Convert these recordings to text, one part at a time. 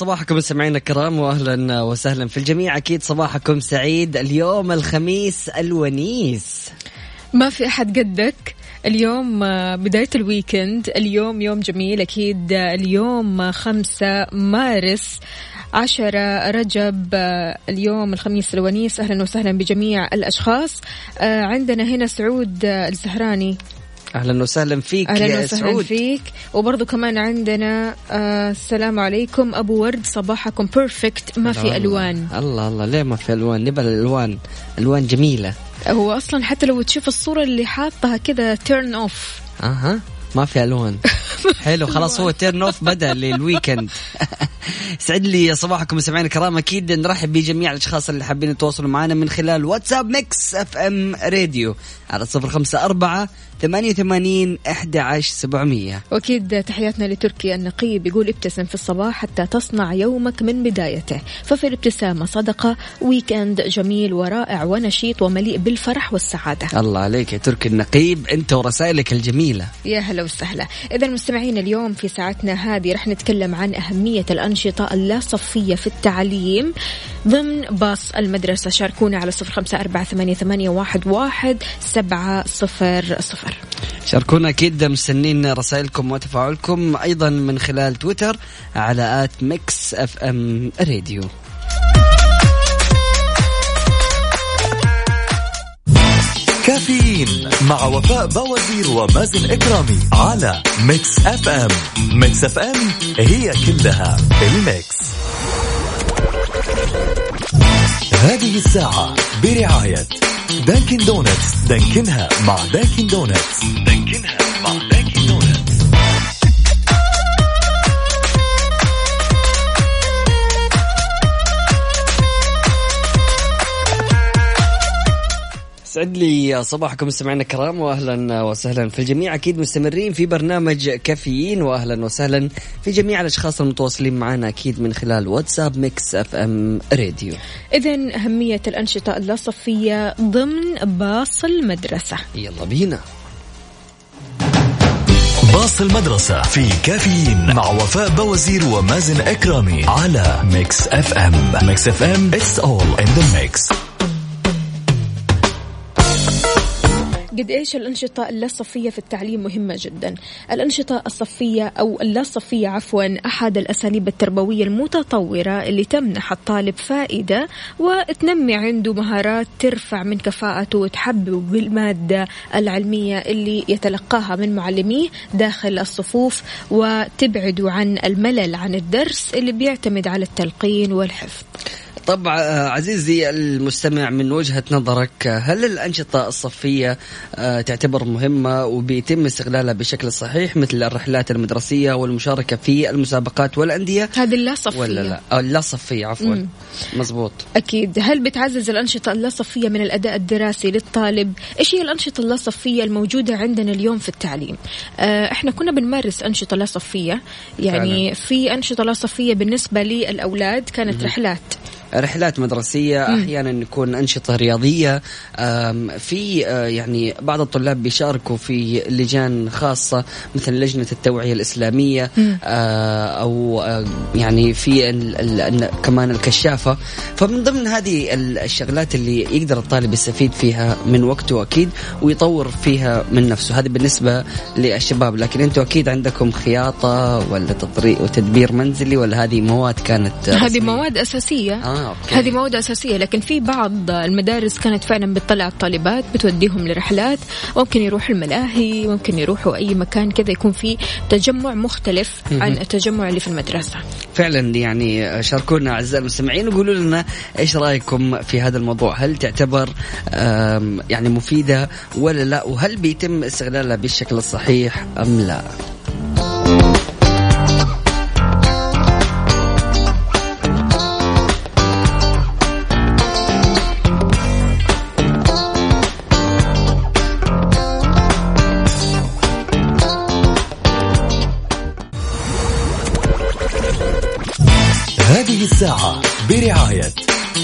صباحكم مستمعينا الكرام واهلا وسهلا في الجميع. أكيد صباحكم سعيد اليوم الخميس الونيس. ما في أحد قدك. اليوم آه، بداية ال weekend. اليوم يوم جميل. أكيد آه، اليوم خمسة مارس عشرة رجب. آه، اليوم الخميس الونيس. أهلا وسهلا بجميع الأشخاص. عندنا هنا سعود الزهراني. أهلا وسهلا فيك أهلا يا وسهلا سعود. فيك. وبرضو كمان عندنا آه السلام عليكم. أبو ورد صباحكم perfect ما في الله. ألوان. الله الله. ليه ما في ألوان؟ نبغى الألوان. ألوان جميلة. هو أصلا حتى لو تشوف الصورة اللي حاطها كذا turn off أها. ما في ألوان. حلو خلاص هو turn off بدأ لل weekend يسعد لي صباحكم مستمعينا الكرام. أكيد نرحب بجميع الأشخاص اللي حابين يتواصلوا معنا من خلال واتساب Mix FM Radio على صفر خمسة أربعة ثمانية وثمانين أحد عشر سبعمية. وأكيد تحياتنا لتركي النقيب يقول ابتسم في الصباح حتى تصنع يومك من بدايته. ففي الابتسامة صدقة ويكند جميل ورائع ونشيط ومليء بالفرح والسعادة. الله عليك يا تركي النقيب أنت ورسائلك الجميلة. يا هلا وسهلا. إذا مستمعين اليوم في ساعتنا هذه رح نتكلم عن أهمية الأنشطة اللا صفية في التعليم ضمن باص المدرسة شاركونا على صفر خمسة أربعة ثمانية, ثمانية واحد, واحد سبعة صفر صفر. شاركونا أكيد مستنين رسائلكم وتفاعلكم أيضا من خلال تويتر على at Mix FM Radio. كافيين مع وفاء بوازير ومازن إكرامي على Mix FM. Mix FM هي كلها ال mix. هذه الساعة برعاية Dunkin' Donuts دانكنها مع Dunkin' Donuts. دانكنها مع Dunkin'. Donuts يسعد لي صباحكم مستمعينا الكرام واهلا وسهلا في الجميع. أكيد مستمرين في برنامج كافيين واهلا وسهلا في جميع الأشخاص المتواصلين معنا أكيد من خلال واتساب Mix FM Radio. إذا أهمية الأنشطة اللا صفية ضمن باص المدرسة يلا بينا. باص المدرسة في كافيين مع وفاء بوازير ومازن إكرامي على Mix FM. Mix FM It's all in the mix. قد إيش الأنشطة اللا صفيه في التعليم مهمة جدا؟ الأنشطة الصفية أو اللا صفيه عفوا أحد الأساليب التربوية المتطورة اللي تمنح الطالب فائدة وتنمي عنده مهارات ترفع من كفاءته وتحببه بالمادة العلمية اللي يتلقاها من معلميه داخل الصفوف وتبعده عن الملل عن الدرس اللي بيعتمد على التلقين والحفظ. طبعا آه، عزيزي المستمع من وجهة نظرك هل الأنشطة الصفية آه، تعتبر مهمة وبيتم استغلالها بشكل صحيح مثل الرحلات المدرسية والمشاركة في المسابقات والأندية؟ هذه اللا صفية. ولا لا؟ آه، لا صفية عفوا. مزبوط أكيد. هل بتعزز الأنشطة اللاصفية من الأداء الدراسي للطالب؟ إيش هي الأنشطة اللاصفية الموجودة عندنا اليوم في التعليم؟ إحنا كنا بنمارس أنشطة لاصفية يعني فعلاً. في أنشطة لاصفية بالنسبة للأولاد كانت رحلات. رحلات مدرسية أحيانا يكون أنشطة رياضية. في آه، يعني بعض الطلاب بيشاركوا في لجان خاصة مثل لجنة التوعية الإسلامية آه، أو يعني في ال ال ال كمان الكشافة. فمن ضمن هذه ال- الشغلات اللي يقدر الطالب يستفيد فيها من وقته أكيد ويطور فيها من نفسه. هذه بالنسبة للشباب. لكن أنتم أكيد عندكم خياطة ولا تطريق وتدبير منزلي ولا هذه مواد كانت هذه؟ مواد أساسية. آه. آه، أوكي. هذه مواد أساسية لكن في بعض المدارس كانت فعلا بتطلع الطالبات بتوديهم لرحلات ممكن يروحوا الملاهي ممكن يروحوا أي مكان كذا يكون فيه تجمع مختلف عن التجمع اللي في المدرسة. فعلا يعني شاركونا أعزائي المستمعين وقولوا لنا إيش رأيكم في هذا الموضوع؟ هل تعتبر يعني مفيدة ولا لا؟ وهل بيتم استغلالها بالشكل الصحيح أم لا؟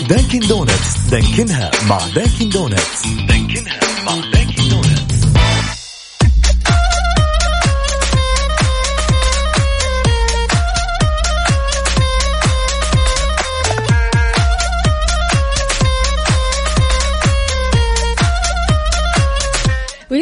Dunkin' Donuts. دانكنها مع Dunkin' Donuts. دانكنها مع Dunkin' Donuts.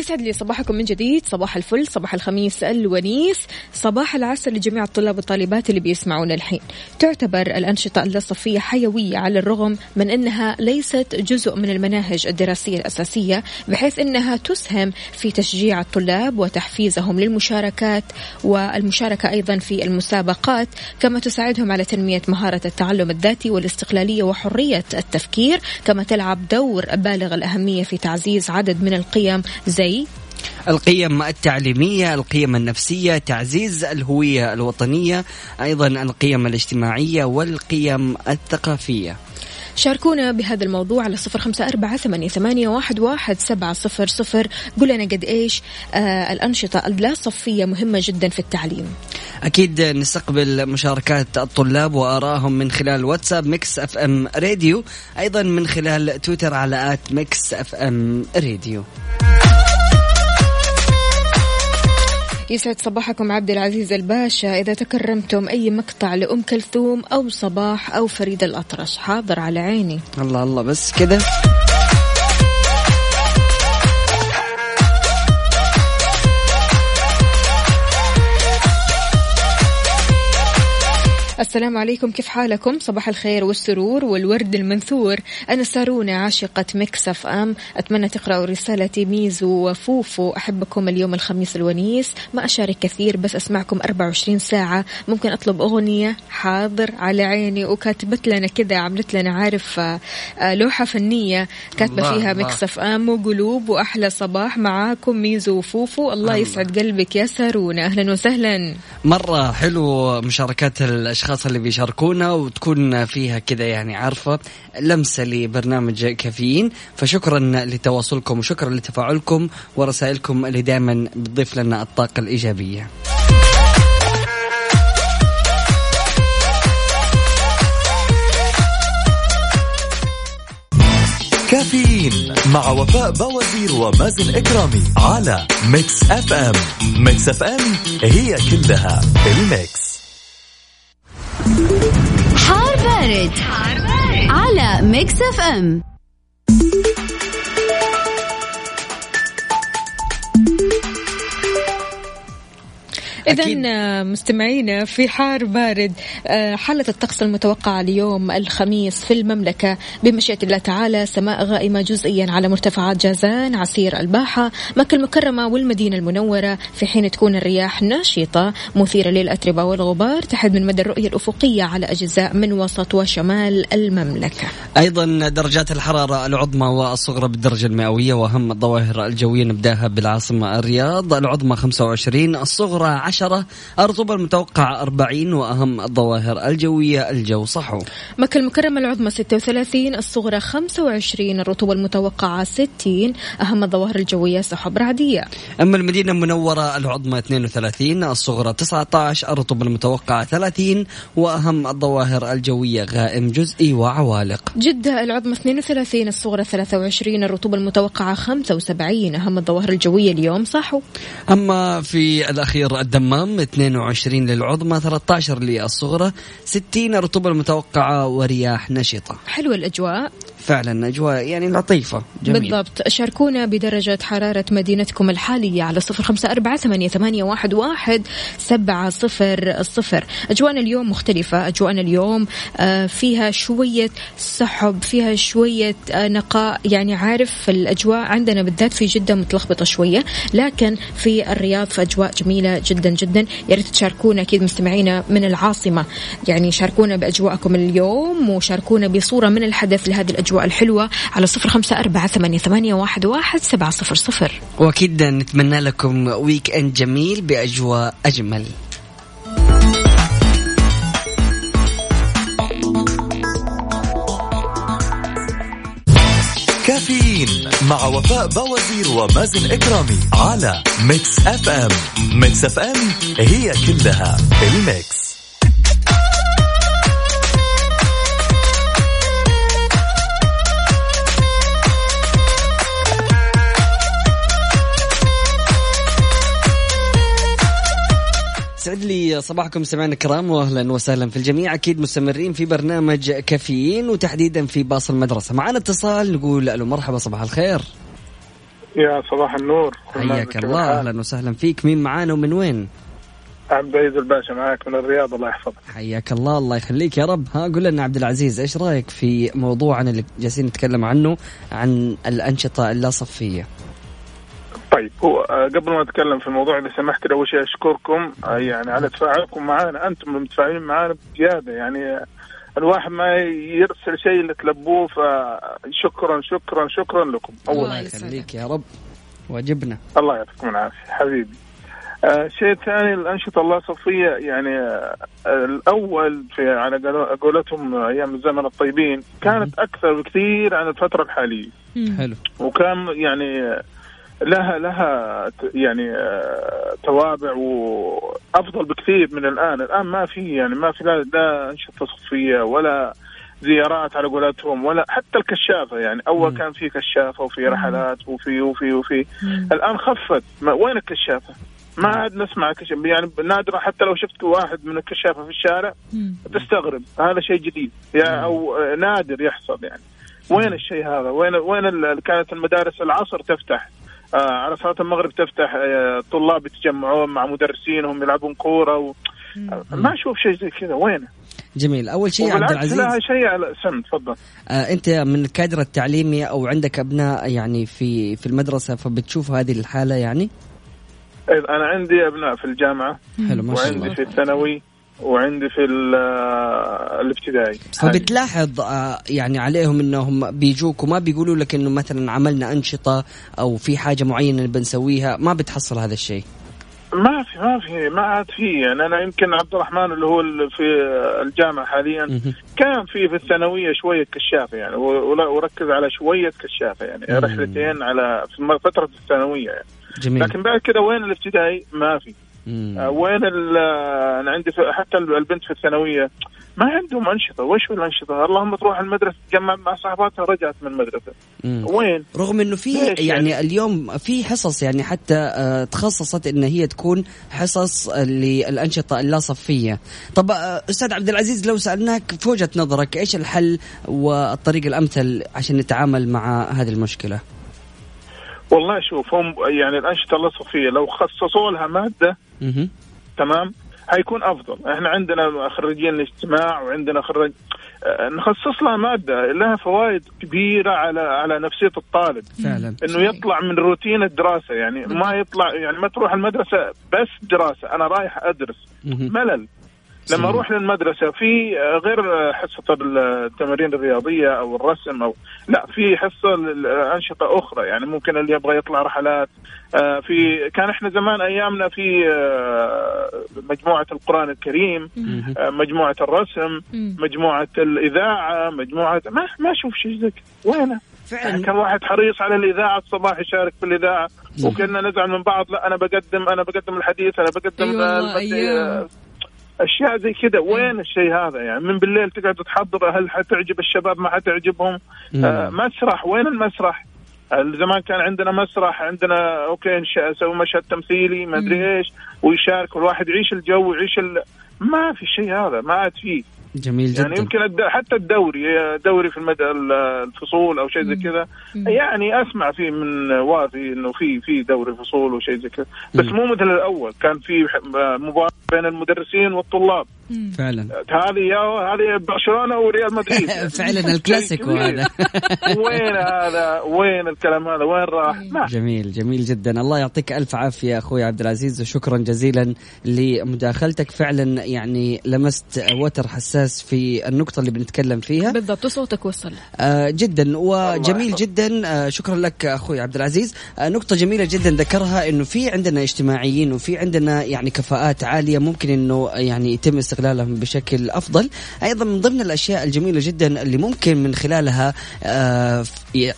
ويسعد لي صباحكم من جديد. صباح الفل صباح الخميس الونيس صباح العسل لجميع الطلاب والطالبات اللي بيسمعونا الحين. تعتبر الأنشطة الصفية حيوية على الرغم من أنها ليست جزء من المناهج الدراسية الأساسية بحيث أنها تسهم في تشجيع الطلاب وتحفيزهم للمشاركات والمشاركة أيضا في المسابقات كما تساعدهم على تنمية مهارة التعلم الذاتي والاستقلالية وحرية التفكير كما تلعب دور بالغ الأهمية في تعزيز عدد من القيم زي القيم التعليمية القيم النفسية تعزيز الهوية الوطنية أيضا القيم الاجتماعية والقيم الثقافية. شاركونا بهذا الموضوع على صفر خمسة أربعة ثمانية, ثمانية واحد, واحد سبعة صفر صفر. قول لنا قد إيش؟ آه الأنشطة اللا صفية مهمة جدا في التعليم. أكيد نستقبل مشاركات الطلاب وآرائهم من خلال واتساب Mix FM Radio أيضا من خلال تويتر على at Mix FM Radio. يسعد صباحكم عبد العزيز الباشا. إذا تكرمتم أي مقطع لأم كلثوم أو صباح أو فريد الأطرش حاضر على عيني. الله الله بس كده. السلام عليكم. كيف حالكم؟ صباح الخير والسرور والورد المنثور. أنا سارونة عاشقة Mix FM. أتمنى تقرأوا رسالتي ميزو وفوفو. أحبكم اليوم الخميس الونيس. ما أشارك كثير بس أسمعكم 24 ساعة. ممكن أطلب أغنية؟ حاضر على عيني. وكاتبت لنا كذا عملت لنا عارف آه، آه، لوحة فنية كاتبة فيها. مكسف أم وقلوب وأحلى صباح معاكم ميزو وفوفو. الله يسعد قلبك يا سارونة أهلا وسهلا. مرة حلو مشاركات الأشخاص اللي بيشاركونا وتكون فيها كذا يعني عارفة لمسة لبرنامج كافيين. فشكرا لتواصلكم وشكرا لتفاعلكم ورسائلكم اللي دائما بتضيف لنا الطاقة الإيجابية. كافيين مع وفاء بوازير ومازن إكرامي على Mix FM Mix FM هي كلها ال Mix. حار بارد, على Mix FM. إذا مستمعينا في حار بارد آه، حالة الطقس المتوقعة اليوم الخميس في المملكة. بمشيئة الله تعالى سماء غائمة جزئيا على مرتفعات جازان عسير الباحة مكة المكرمة والمدينة المنورة. في حين تكون الرياح نشطة مثيرة للأتربة والغبار تحد من مدى الرؤية الأفقية على أجزاء من وسط وشمال المملكة. أيضا درجات الحرارة العظمى والصغرى بالدرجة المئوية وأهم الظواهر الجوية نبدأها بالعاصمة الرياض. العظمى 25 الصغرى 10 الرطوبة المتوقعة 40 وأهم الظواهر الجوية الجو صحو. مكة المكرمة العظمى 36 الصغرى 25 الرطوبة المتوقعة 60 أهم الظواهر الجوية سحب رعدية أما المدينة المنورة العظمى 32 الصغرى 19 الرطوبة المتوقعة 30 وأهم الظواهر الجوية غائم جزئي وعوالق. جدة العظمى 32 الصغرى 23 الرطوبة المتوقعة 75 أهم الظواهر الجوية اليوم صحو. أما في الأخير الدمام 22 للعظمى 13 للصغرى 60 الرطوبة المتوقعة ورياح نشطة. حلوة الأجواء. فعلا أجواء يعني لطيفة جميل. بالضبط. شاركونا بدرجة حرارة مدينتكم الحالية على صفر خمسة أربعة ثمانية, ثمانية واحد, واحد سبعة صفر الصفر أجواءنا اليوم مختلفة. أجواءنا اليوم آه، فيها شوية سحب فيها شوية آه، نقاء. يعني عارف الأجواء عندنا بالذات في جدة متلخبطة شوية لكن في الرياض في أجواء جميلة جدا جدا. يا ريت تشاركونا أكيد مستمعينا من العاصمة. يعني شاركونا بأجواءكم اليوم وشاركونا بصورة من الحدث لهذه الأجواء الحلوة على صفر خمسة أربعة ثمانية, ثمانية واحد, واحد سبعة صفر صفر. وأكيد نتمنى لكم weekend جميل بأجواء أجمل. كافيين مع وفاء بوازير ومازن إكرامي على Mix FM Mix FM هي كلها ال Mix. سعد لي صباحكم سمعنا الكرام واهلا وسهلا في الجميع. أكيد مستمرين في برنامج كافيين وتحديدا في باص المدرسة. معنا اتصال نقول ألو مرحبا صباح الخير. يا صباح النور. حياك الله أهلا وسهلا فيك. مين معانا ومن وين؟ عبد العزيز الباشا معاك من الرياض الله يحفظك. حياك الله الله يخليك يا رب. ها قول لنا عبد العزيز إيش رأيك في موضوعنا اللي جالسين نتكلم عنه عن الأنشطة اللا صفية؟ طيب هو آه، قبل ما اتكلم في الموضوع إذا سمحت لي أول شيء أشكركم آه، يعني على تفاعلكم معنا. أنتم المتفاعلين معنا بزيادة يعني آه، الواحد ما يرسل شيء اللي تلبوه فشكرا شكرا شكرا لكم. أول الله يخليك يا رب واجبنا. الله يعطيكم العافية حبيبي. الشيء الثاني الأنشطة اللا صفيه يعني آه الأول في على قولتهم أيام الزمن الطيبين كانت أكثر بكثير عن الفترة الحالية. حلو. وكان يعني لها لها يعني توابع وأفضل بكثير من الآن، الآن ما في يعني ما في لا, لا إنشطة صفيه ولا زيارات على قولتهم ولا حتى الكشافة يعني. أول مم. كان في كشافة وفي رحلات وفي وفي وفي. مم. الآن خفت. وين الكشافة؟ ما عاد نسمع كشف يعني نادرا حتى لو شفت واحد من الكشافة في الشارع تستغرب. هذا شيء جديد. يعني أو نادر يحصل يعني. وين الشيء هذا؟ وين وين كانت المدارس العصر تفتح؟ آه على صلاة المغرب تفتح آه طلاب يتجمعون مع مدرسينهم يلعبون كورة و... ما أشوف شيء زي كذا. وينه؟ جميل. أول شيء عبد العزيز. لها شيء على سم تفضل. آه أنت من الكادر التعليمي أو عندك أبناء يعني في في المدرسة فبتشوف هذه الحالة يعني؟ أنا عندي أبناء في الجامعة. حلو ما شاء الله. وعندي في الثانوي. وعندي في الابتدائي. فبتلاحظ آه، يعني عليهم إنهم بيجوك وما بيقولوا لك إنه مثلا عملنا أنشطة أو في حاجة معينة بنسويها. ما بتحصل هذا الشيء؟ ما في ما في ما عاد في. يعني أنا يمكن عبد الرحمن اللي هو في الجامعة حاليا كان في في الثانوية شوية كشافه يعني. وركز على شوية كشافه يعني. رحلتين على في فترة الثانوية يعني. جميل. لكن بعد كذا وين الابتدائي؟ ما في. آه وين أنا عندي حتى البنت في الثانوية ما عندهم أنشطة. وش الأنشطة؟ اللهم تروح المدرسة تجمع مع صاحباتها رجعت من المدرسة. مم. وين؟ رغم إنه في يعني, يعني اليوم في حصص يعني حتى آه تخصصت إن هي تكون حصص للأنشطة اللا صفيه طب آه أستاذ عبد العزيز لو سألناك في وجهة نظرك إيش الحل والطريق الأمثل عشان نتعامل مع هذه المشكلة؟ والله شوف هم يعني الأنشطة اللا صفيه لو خصصوا لها مادة تمام؟ حيكون أفضل. إحنا عندنا خريجين الاجتماع وعندنا خريج آه، نخصص لها مادة لها فوائد كبيرة على على نفسية الطالب. فعلا. إنه يطلع من روتين الدراسة يعني ما يطلع يعني ما تروح المدرسة بس دراسة أنا رايح أدرس. ملل. لما أروح للمدرسة في غير حصة التمارين الرياضية أو الرسم أو لا في حصة انشطه أخرى. يعني ممكن اللي يبغى يطلع رحلات. آه، في كان إحنا زمان أيامنا في آه، مجموعة القرآن الكريم آه، مجموعة الرسم مجموعة الإذاعة مجموعه ما ما أشوف شيء زي وينه؟ فعلا. يعني كان واحد حريص على الإذاعة الصباح يشارك في الإذاعة. وكنا نزعل من بعض لا أنا بقدم أنا بقدم الحديث أنا بقدم أيوة أيوة. أشياء زي كذا وين الشيء هذا يعني؟ من بالليل تقعد تحضر هل حتعجب الشباب ما حتعجبهم. آه مسرح. وين المسرح؟ زمان كان عندنا مسرح عندنا أوكي نسوي مشهد تمثيلي ما أدري إيش ويشارك والواحد يعيش الجو يعيش ال... ما في شيء هذا ما عاد فيه. جميل جدا. يعني يمكن الد... حتى الدوري دوري في المد... الفصول أو شيء زي كذا. يعني أسمع فيه من وافي إنه في في دوري فصول وشيء زي كذا. بس مو مثل الأول كان في مباراة بين المدرسين والطلاب. فعلا. هذه يا هذه برشلونة وريال مدريد. فعلا الكلاسيكو هذا. وين هذا؟ وين الكلام هذا؟ وين راح؟ ما. جميل جميل جدا. الله يعطيك ألف عافية أخوي عبد العزيز وشكرا جزيلا لمداخلتك. فعلا يعني لمست وتر حساس في النقطة اللي بنتكلم فيها. بالضبط صوتك وصل. آه جدا وجميل جدا. آه شكرا لك أخوي عبد العزيز. آه نقطة جميلة جدا ذكرها إنه في عندنا اجتماعيين وفي عندنا يعني كفاءات عالية. ممكن إنه يعني يتم استغلالهم بشكل أفضل. أيضا من ضمن الأشياء الجميلة جدا اللي ممكن من خلالها آه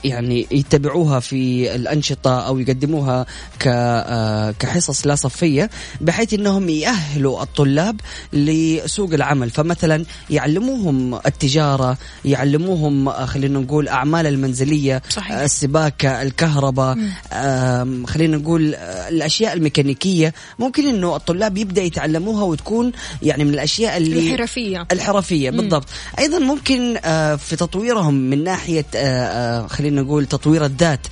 يعني يتبعوها في الأنشطة أو يقدموها آه، كحصص لا صفية بحيث إنهم يأهلوا الطلاب لسوق العمل. فمثلا يعلموهم التجارة يعلموهم آه، خلينا نقول أعمال المنزلية صحيح. السباكة الكهرباء خلينا نقول الأشياء الميكانيكية. ممكن إنه الطلاب يبدأ يتعلموها وتكون يعني من الأشياء اللي الحرفية. الحرفية بالضبط. أيضا ممكن آه، في تطويرهم من ناحية آه، آه، خلينا نقول تطوير الذات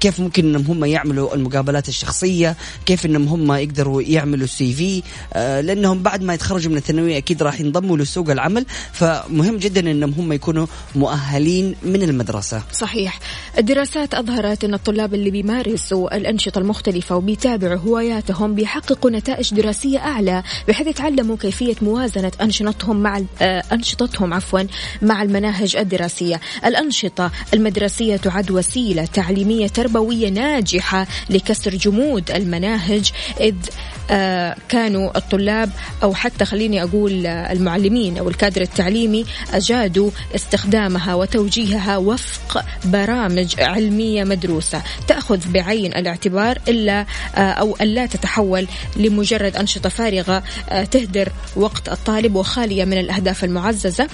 كيف ممكن إنهم هم يعملوا المقابلات الشخصية كيف إنهم هم يقدروا يعملوا سي في لأنهم بعد ما يتخرجوا من الثانوية أكيد راح ينضموا لسوق العمل. فمهم جدا إنهم هم يكونوا مؤهلين من المدرسة. صحيح. الدراسات أظهرت إن الطلاب اللي بيمارسوا الأنشطة المختلفة وبيتابعوا هواياتهم بيحققوا نتائج دراسية أعلى بحيث يتعلموا كيفية موازنة أنشطتهم مع أنشطتهم عفوا مع المناهج الدراسية. الأنشطة المدرسية تعد وسيلة تعليمية تربوية ناجحة لكسر جمود المناهج آه، كانوا الطلاب أو حتى خليني أقول المعلمين أو الكادر التعليمي أجادوا استخدامها وتوجيهها وفق برامج علمية مدروسة. تأخذ بعين الاعتبار إلا آه، أو ألا تتحول لمجرد أنشطة فارغة آه، تهدر وقت الطالب وخالية من الأهداف المعززة.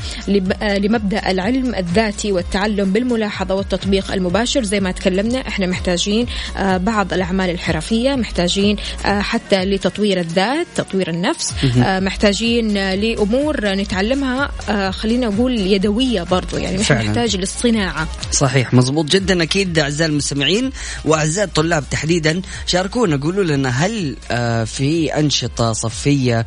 لمبدأ العلم الذاتي والتعلم بالملاحظة والتطبيق المباشر. زي ما تكلمنا إحنا محتاجين بعض الأعمال الحرفية محتاجين حتى لتطوير الذات تطوير النفس آه محتاجين لأمور نتعلمها. آه خلينا نقول يدوية برضو يعني فعلا. محتاج للصناعة. صحيح مزبوط جدا أكيد أعزائي المستمعين وأعزائي الطلاب تحديدا. شاركونا قولوا لنا هل آه في أنشطة صفية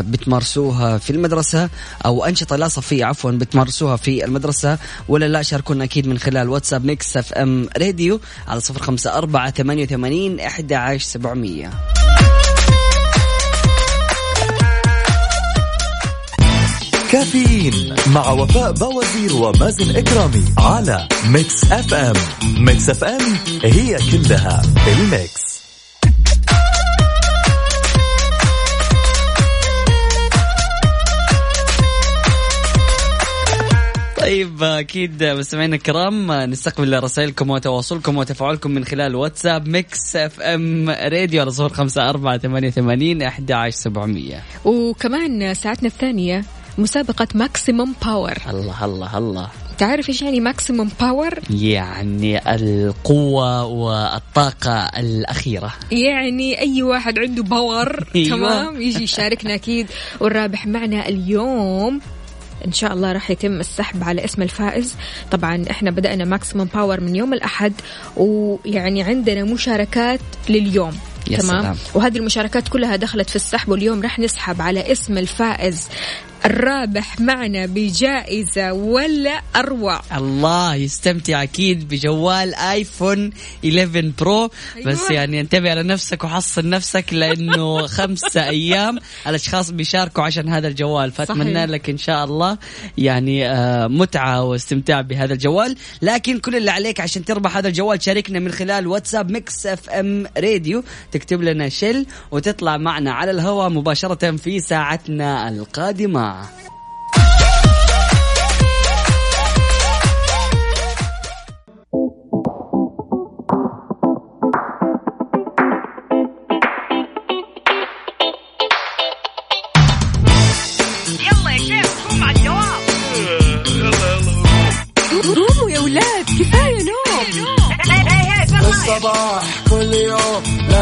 بتمارسوها في المدرسة أو أنشطة لا صفية عفوا بتمارسوها في المدرسة ولا لا؟ شاركونا أكيد من خلال واتساب Mix FM Radio على صفر خمسة أربعة ثمانية وثمانين أحد عشر سبعمية. كافيين مع وفاء بوازير ومازن إكرامي على Mix FM. Mix FM هي كلها ال Mix. طيب أكيد مستمعينا الكرام نستقبل رسائلكم وتواصلكم وتفاعلكم من خلال واتساب Mix FM Radio على صفر خمسة أربعة ثمانية ثمانين أحد عشر سبعمية. وكمان ساعتنا الثانية مسابقة Maximum Power الله الله الله. تعرف إيش يعني Maximum Power؟ يعني القوة والطاقة الأخيرة. يعني أي واحد عنده power أيوة. تمام؟ يجي يشاركنا أكيد. والرابح معنا اليوم إن شاء الله راح يتم السحب على اسم الفائز. طبعا إحنا بدأنا Maximum Power من يوم الأحد ويعني عندنا مشاركات لليوم تمام. وهذه المشاركات كلها دخلت في السحب واليوم راح نسحب على اسم الفائز. الرابح معنا بجائزة ولا أروع؟ الله يستمتع أكيد بجوال آيفون 11 برو. أيوة. بس يعني انتبه على نفسك وحصن نفسك لأنه خمسة أيام الأشخاص بيشاركوا عشان هذا الجوال. فأتمنى لك إن شاء الله يعني آه، متعة واستمتاع بهذا الجوال. لكن كل اللي عليك عشان تربح هذا الجوال شاركنا من خلال واتساب Mix FM Radio. تكتب لنا Shell وتطلع معنا على الهواء مباشرة في ساعتنا القادمة. يلا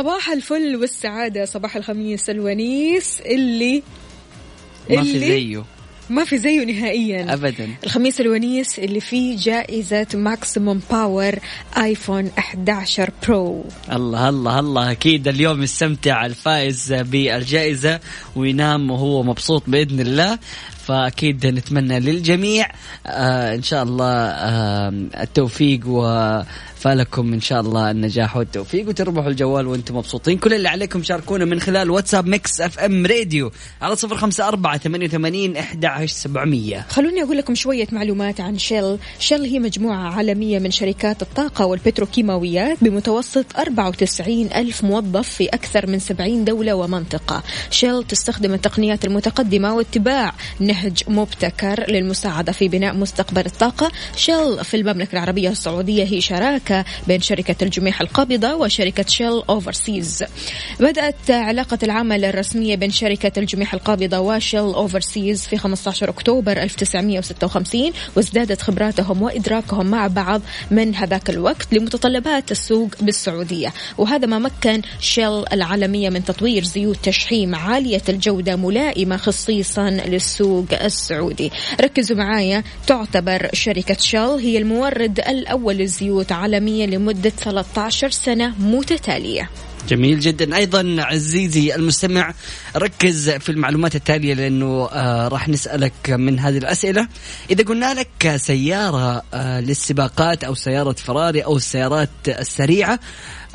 صباح الفل والسعادة صباح الخميس الونيس اللي ما في زيه. ما في زيه نهائيا. ابدا. الخميس الونيس اللي فيه جائزة Maximum Power iPhone 11 Pro الله الله الله. أكيد اليوم يستمتع الفائز بالجائزة وينام وهو مبسوط بإذن الله. فأكيد نتمنى للجميع آه إن شاء الله آه التوفيق وفالكم إن شاء الله النجاح والتوفيق وتربحوا الجوال وأنتم مبسوطين. كل اللي عليكم شاركونا من خلال واتساب Mix FM Radio على صفر خمسة أربعة ثمانية وثمانين أحد سبعمية. خلوني أقول لكم شوية معلومات عن Shell. Shell هي مجموعة عالمية من شركات الطاقة والبتروكيماويات بمتوسط 94 ألف موظف في أكثر من 70 دولة ومنطقة. Shell تستخدم التقنيات المتقدمة واتباع نهج مبتكر للمساعدة في بناء مستقبل الطاقة. شيل في المملكة العربية السعودية هي شراكة بين شركة الجميح القابضة وشركة شيل أوفرسيز بدأت علاقة العمل الرسمية بين شركة الجميح القابضة وشيل أوفرسيز في 15 أكتوبر 1956 وازدادت خبراتهم وإدراكهم مع بعض من هذاك الوقت لمتطلبات السوق بالسعودية. وهذا ما مكن شيل العالمية من تطوير زيوت تشحيم عالية الجودة ملائمة خصيصا للسوق السعودي. ركزوا معايا تعتبر شركة شيل هي المورد الأول للزيوت عالميا لمدة 13 سنة متتالية. جميل جدا. أيضا عزيزي المستمع ركز في المعلومات التالية لأنه آه راح نسألك من هذه الأسئلة. إذا قلنا لك سيارة آه للسباقات أو سيارة فراري أو السيارات السريعة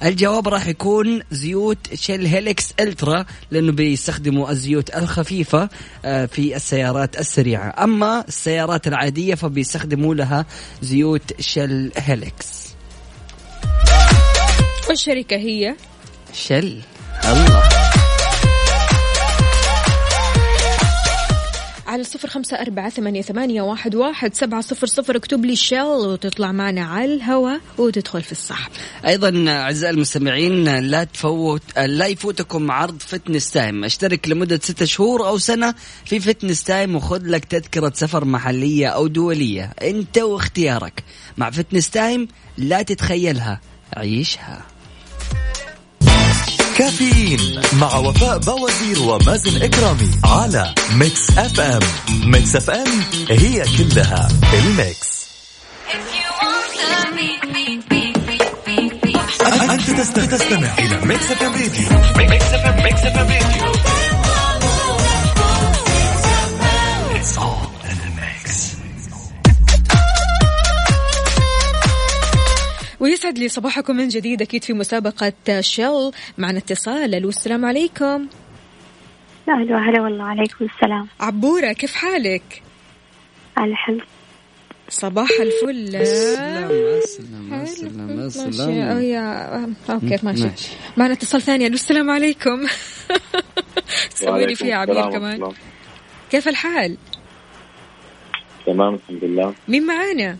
الجواب راح يكون زيوت شيل هيلكس ألترا لأنه بيستخدموا الزيوت الخفيفة آه في السيارات السريعة. أما السيارات العادية فبيستخدموا لها زيوت شيل هيلكس والشركة هي؟ شل. الله. على صفر خمسة أربعة ثمانية, ثمانية واحد, واحد سبعة صفر صفر. اكتب لي شيل وتطلع معنا على الهواء وتدخل في السحب أيضا أعزائي المستمعين لا تفوت لا يفوتكم عرض Fitness Time. أشترك لمدة ستة شهور أو سنة في Fitness Time وخذ لك تذكرة سفر محلية أو دولية. أنت واختيارك. مع Fitness Time لا تتخيلها عيشها. كافيين مع وفاء بوازير ومازن إكرامي على Mix FM. Mix FM هي كلها ال Mix. تست- تستمع إلى Mix FM Radio. Mix FM Mix FM Radio. ويسعد لي صباحكم من جديد أكيد في مسابقة Shell. معنا اتصال. ألو السلام عليكم. أهلا هلا والله عليكم السلام. عبورة كيف حالك؟ الحمد. صباح الفل. اسلم اسلم اسلم اسلم يا أوكي ماشي. معنا اتصال ثاني. ألو السلام عليكم. سويني فيها عبير كمان. الله. كيف الحال؟ تمام الحمد لله. مين معانا؟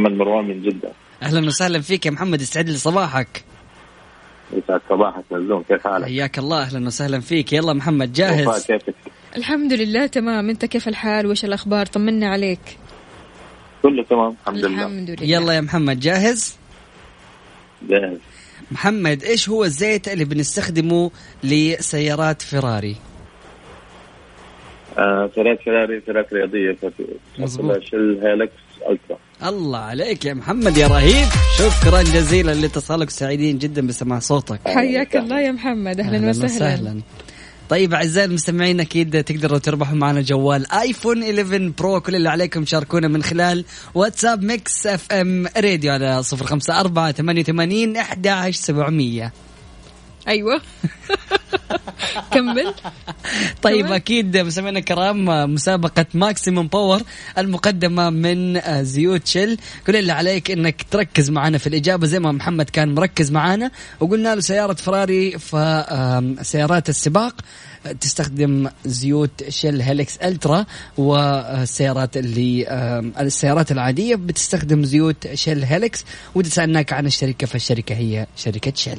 محمد مروان من جدة. أهلا وسهلا فيك يا محمد يسعد لي صباحك. يسعد صباحك مزلوم كيف حالك؟ حياك الله أهلا وسهلا فيك. يلا محمد جاهز؟ كيفك؟ الحمد لله تمام. أنت كيف الحال؟ وايش الأخبار؟ طمنا عليك. كله تمام الحمد لله. الحمد لله. يلا يا محمد جاهز؟ جاهز. محمد إيش هو الزيت اللي بنستخدمه لسيارات فيراري؟ آه سيارات فيراري سيارات رياضية. مظبوط. شل هيلكس الترا الله عليك يا محمد يا رهيب. شكرا جزيلا لاتصالك سعيدين جدا بسماع صوتك. حياك الله يا محمد. أهلا, وسهلا. وسهلا. طيب أعزائي المستمعين أكيد تقدروا تربحوا معنا جوال iPhone 11 Pro. كل اللي عليكم شاركونا من خلال واتساب Mix FM Radio على 054 88 11700 أيوه. كمل. طيب كمان؟ أكيد مستمعينا الكرام مسابقة Maximum Power المقدمة من آه، زيوت شل. كل اللي عليك إنك تركز معنا في الإجابة زي ما محمد كان مركز معنا. وقلنا له سيارة فراري فسيارات السباق تستخدم زيوت Shell Helix Ultra والسيارات اللي آم، السيارات العادية بتستخدم زيوت Shell Helix واذا سألناك عن الشركة فالشركة هي شركة شل.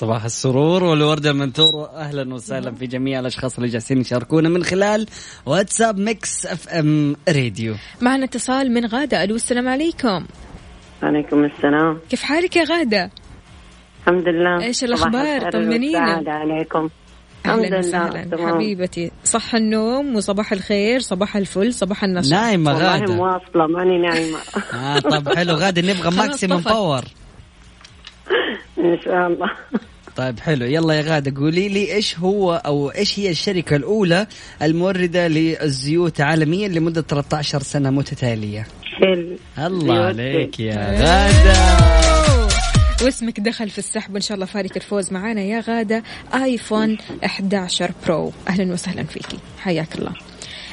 صباح السرور والورد المنثور أهلا وسهلا في جميع الأشخاص اللي جالسين يشاركونا من خلال واتساب Mix FM Radio. معنا اتصال من غادة. ألو السلام عليكم. عليكم السلام. كيف حالك يا غادة؟ الحمد لله. الأخبار؟ الخير طمنينا. عليكم. الحمد أهلا لله. وسهلا. حبيبتي صح النوم وصباح الخير صباح الفل صباح النشاط نايمة والله غادة. مواصلة ماني نايمة. آه طب حلو. غادة نبغى Maximum. Power إن شاء الله. طيب حلو. يلا يا غادة قولي لي إيش هو أو إيش هي الشركة الأولى الموردة للزيوت عالميا لمدة 13 سنة متتالية؟ شل الله عليك يا غادة. واسمك دخل في السحب وإن شاء الله فالك الفوز معانا يا غادة iPhone 11 Pro. أهلا وسهلا فيكي. حياك الله.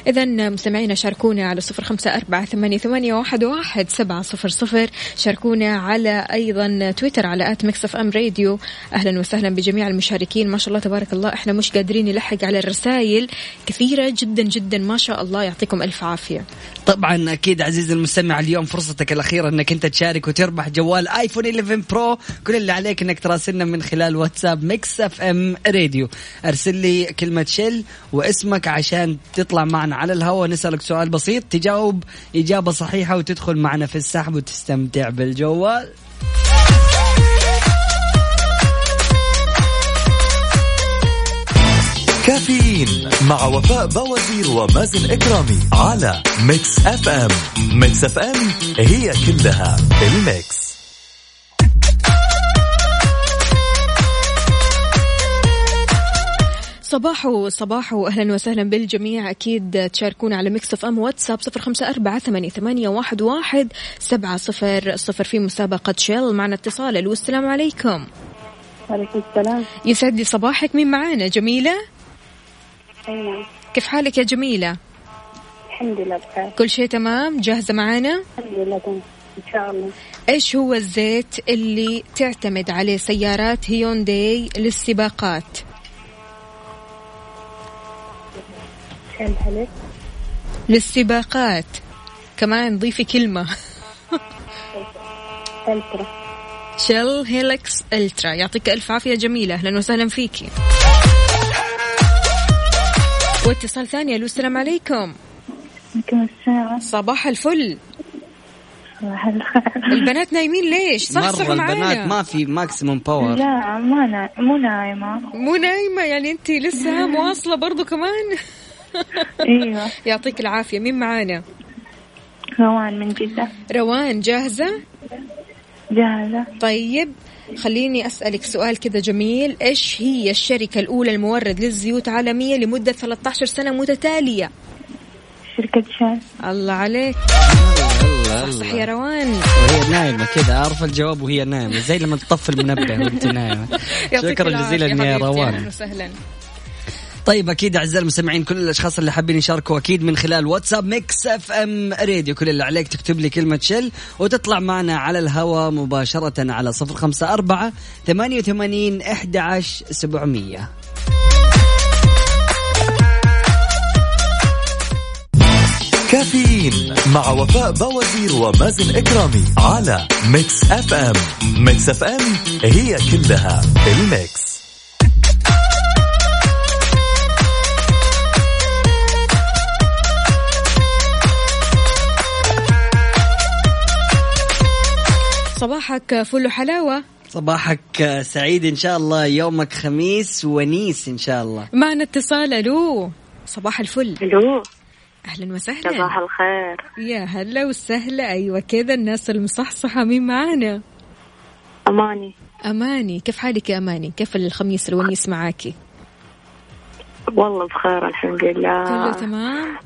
إذا مستمعينا شاركونا على صفر خمسة أربعة ثمانية, ثمانية واحد, واحد سبعة صفر صفر. شاركونا على أيضا تويتر على at Mix FM Radio. أهلا وسهلا بجميع المشاركين. ما شاء الله تبارك الله إحنا مش قادرين نلحق على الرسائل. كثيرة جدا جدا ما شاء الله يعطيكم ألف عافية. طبعا أكيد عزيزي المستمع اليوم فرصتك الأخيرة إنك أنت تشارك وتربح جوال iPhone 11 Pro. كل اللي عليك إنك تراسلنا من خلال واتساب Mix FM Radio. أرسل لي كلمة شل واسمك عشان تطلع معنا على الهواء. نسألك سؤال بسيط تجاوب إجابة صحيحة وتدخل معنا في السحب وتستمتع بالجوال. كافيين مع وفاء بوازير ومازن إكرامي على Mix FM. Mix FM هي كلها ال Mix. صباحو صباحو أهلا وسهلا بالجميع. أكيد تشاركونا على Mix FM واتساب صفر خمسة أربعة ثمانية, ثمانية واحد, واحد سبعة صفر صفر في مسابقة شيل. معنا اتصال. ألو السلام عليكم. وعليكم السلام. يسعد لي صباحك. مين معانا؟ جميلة؟ أيوة كيف حالك يا جميلة؟ الحمد لله بخير. كل شيء تمام؟ جاهزة معانا؟ الحمد لله تمام. إن شاء الله. إيش هو الزيت اللي تعتمد عليه سيارات هيونداي للسباقات؟ للسباقات. كمان ضيفي كلمة. Ultra. Shell Helix Ultra. يعطيك ألف عافية جميلة. أهلا وسهلا فيكي. واتصال ثاني. ألو السلام عليكم. يمكن الساعة صباح الفل. صباح الخير. البنات نايمين ليش؟ صحصحوا مرة معانا البنات ما في Maximum Power لا ما نا... مو نايمة. مو نايمة يعني انت لسه مواصلة برضو كمان؟ أيوه. يعطيك العافية. مين معانا؟ روان من جدة. روان جاهزة؟ جاهزة. طيب خليني أسألك سؤال كذا جميل. إيش هي الشركة الأولى المورد للزيوت عالمية لمدة 13 سنة متتالية؟ شركة شال الله عليك. الله صح يا روان. وهي نايمة كذا عارفة الجواب وهي نايمة زي لما تطفي المنبه وأنت نايمة. شكرا جزيلا يا حبيبتي، روان. أهلا وسهلا. طيب أكيد أعزائي المستمعين كل الأشخاص اللي حابين يشاركوا أكيد من خلال واتساب Mix FM Radio. كل اللي عليك تكتب لي كلمة شل وتطلع معنا على الهواء مباشرة على صفر خمسة أربعة ثمانية وثمانين إحدى عشر سبعمئه كافيين مع وفاء بوازير ومازن إكرامي على Mix FM. Mix FM هي كلها الميكس. صباحك فل وحلاوة صباحك سعيد إن شاء الله يومك خميس ونيس إن شاء الله. معنا اتصال ألو. صباح الفل. ألو. أهلا وسهلا. صباح الخير. يا هلا وسهلا. أيوه كذا الناس المصحصحة مين معانا؟ أماني. أماني. كيف حالك يا أماني؟ كيف الخميس الونيس معاكي والله بخير الحمد لله. كله تمام؟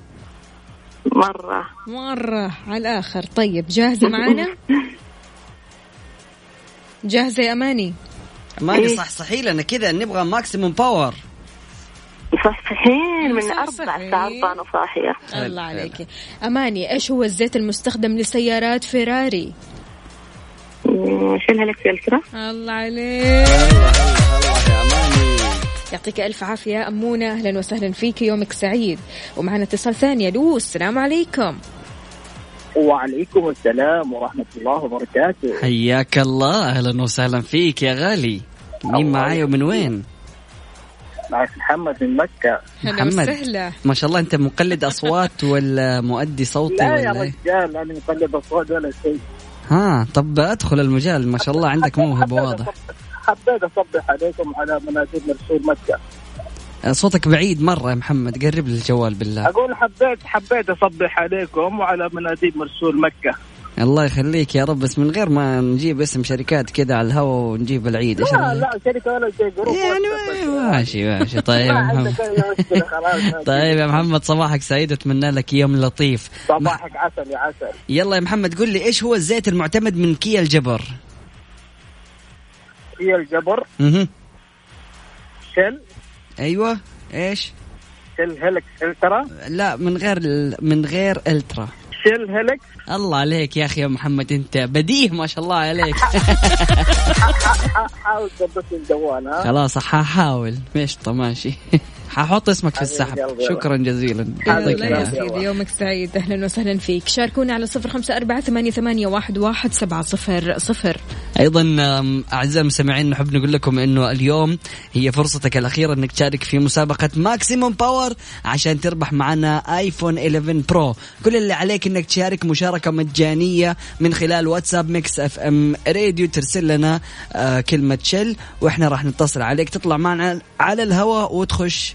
مرة. مرة. على الآخر. طيب جاهزة معانا؟ جاهزة يا أماني؟ أماني صح صحي لنا كذا نبغى Maximum Power مصحصحين من أربع. ساعات وأنا صاحية. الله عليك. أماني إيش هو الزيت المستخدم لسيارات فيراري؟ شيلها لك الله عليك. الله يا أماني. يعطيك ألف عافية أمونة أهلا وسهلا فيك يومك سعيد. ومعنا اتصال ثاني ألو السلام عليكم. وعليكم السلام ورحمة الله وبركاته. حياك الله. أهلا وسهلا فيك يا غالي. مين معاي ومن وين؟ معك محمد من مكة. محمد. وسهلا. ما شاء الله أنت مقلد أصوات ولا مؤدي صوتي لا يا ولا إيه؟ رجال أنا مقلب أصوات ولا شيء. ها طب أدخل المجال ما شاء الله عندك موهبة واضح حبيت أصبح عليكم على مناسبة رسول مكة. صوتك بعيد مرة يا محمد قرب لي الجوال بالله. أقول حبيت حبيت أصبح عليكم وعلى مناديب مرسول مكة. الله يخليك يا رب بس من غير ما نجيب اسم شركات كذا على الهواء ونجيب العيد. لا لا شركة ولا شيء جروب يعني. ماشي ماشي. طيب طيب يا محمد صباحك سعيد واتمنى لك يوم لطيف. صباحك عسل يا عسل. يلا يا محمد قل لي إيش هو الزيت المعتمد من كيا الجبر؟ هي الجبر؟ أها شل؟ أيوه إيش؟ شل هيلكس ألترا؟ لا من غير ال- من غير ألترا. شل هيلكس الله عليك يا أخي يا محمد أنت بديه ما شاء الله عليك. حاول تضبط الجوال ها؟ خلاص ححاول مشطة ماشي ححط اسمك في السحب. شكرا جزيلا. يعطيك. يسعد يومك سعيد. أهلا وسهلا فيك. شاركونا على صفر خمسة أربعة ثمانية, ثمانية واحد, واحد سبعة صفر صفر. أيضا أعزائي المستمعين نحب نقول لكم إنه اليوم هي فرصتك الأخيرة إنك تشارك في مسابقة Maximum Power عشان تربح معنا iPhone 11 Pro كل اللي عليك إنك تشارك مشاركة مجانية من خلال واتساب Mix FM Radio ترسل لنا آه كلمة شل وإحنا راح نتصل عليك. تطلع معنا على الهواء وتخش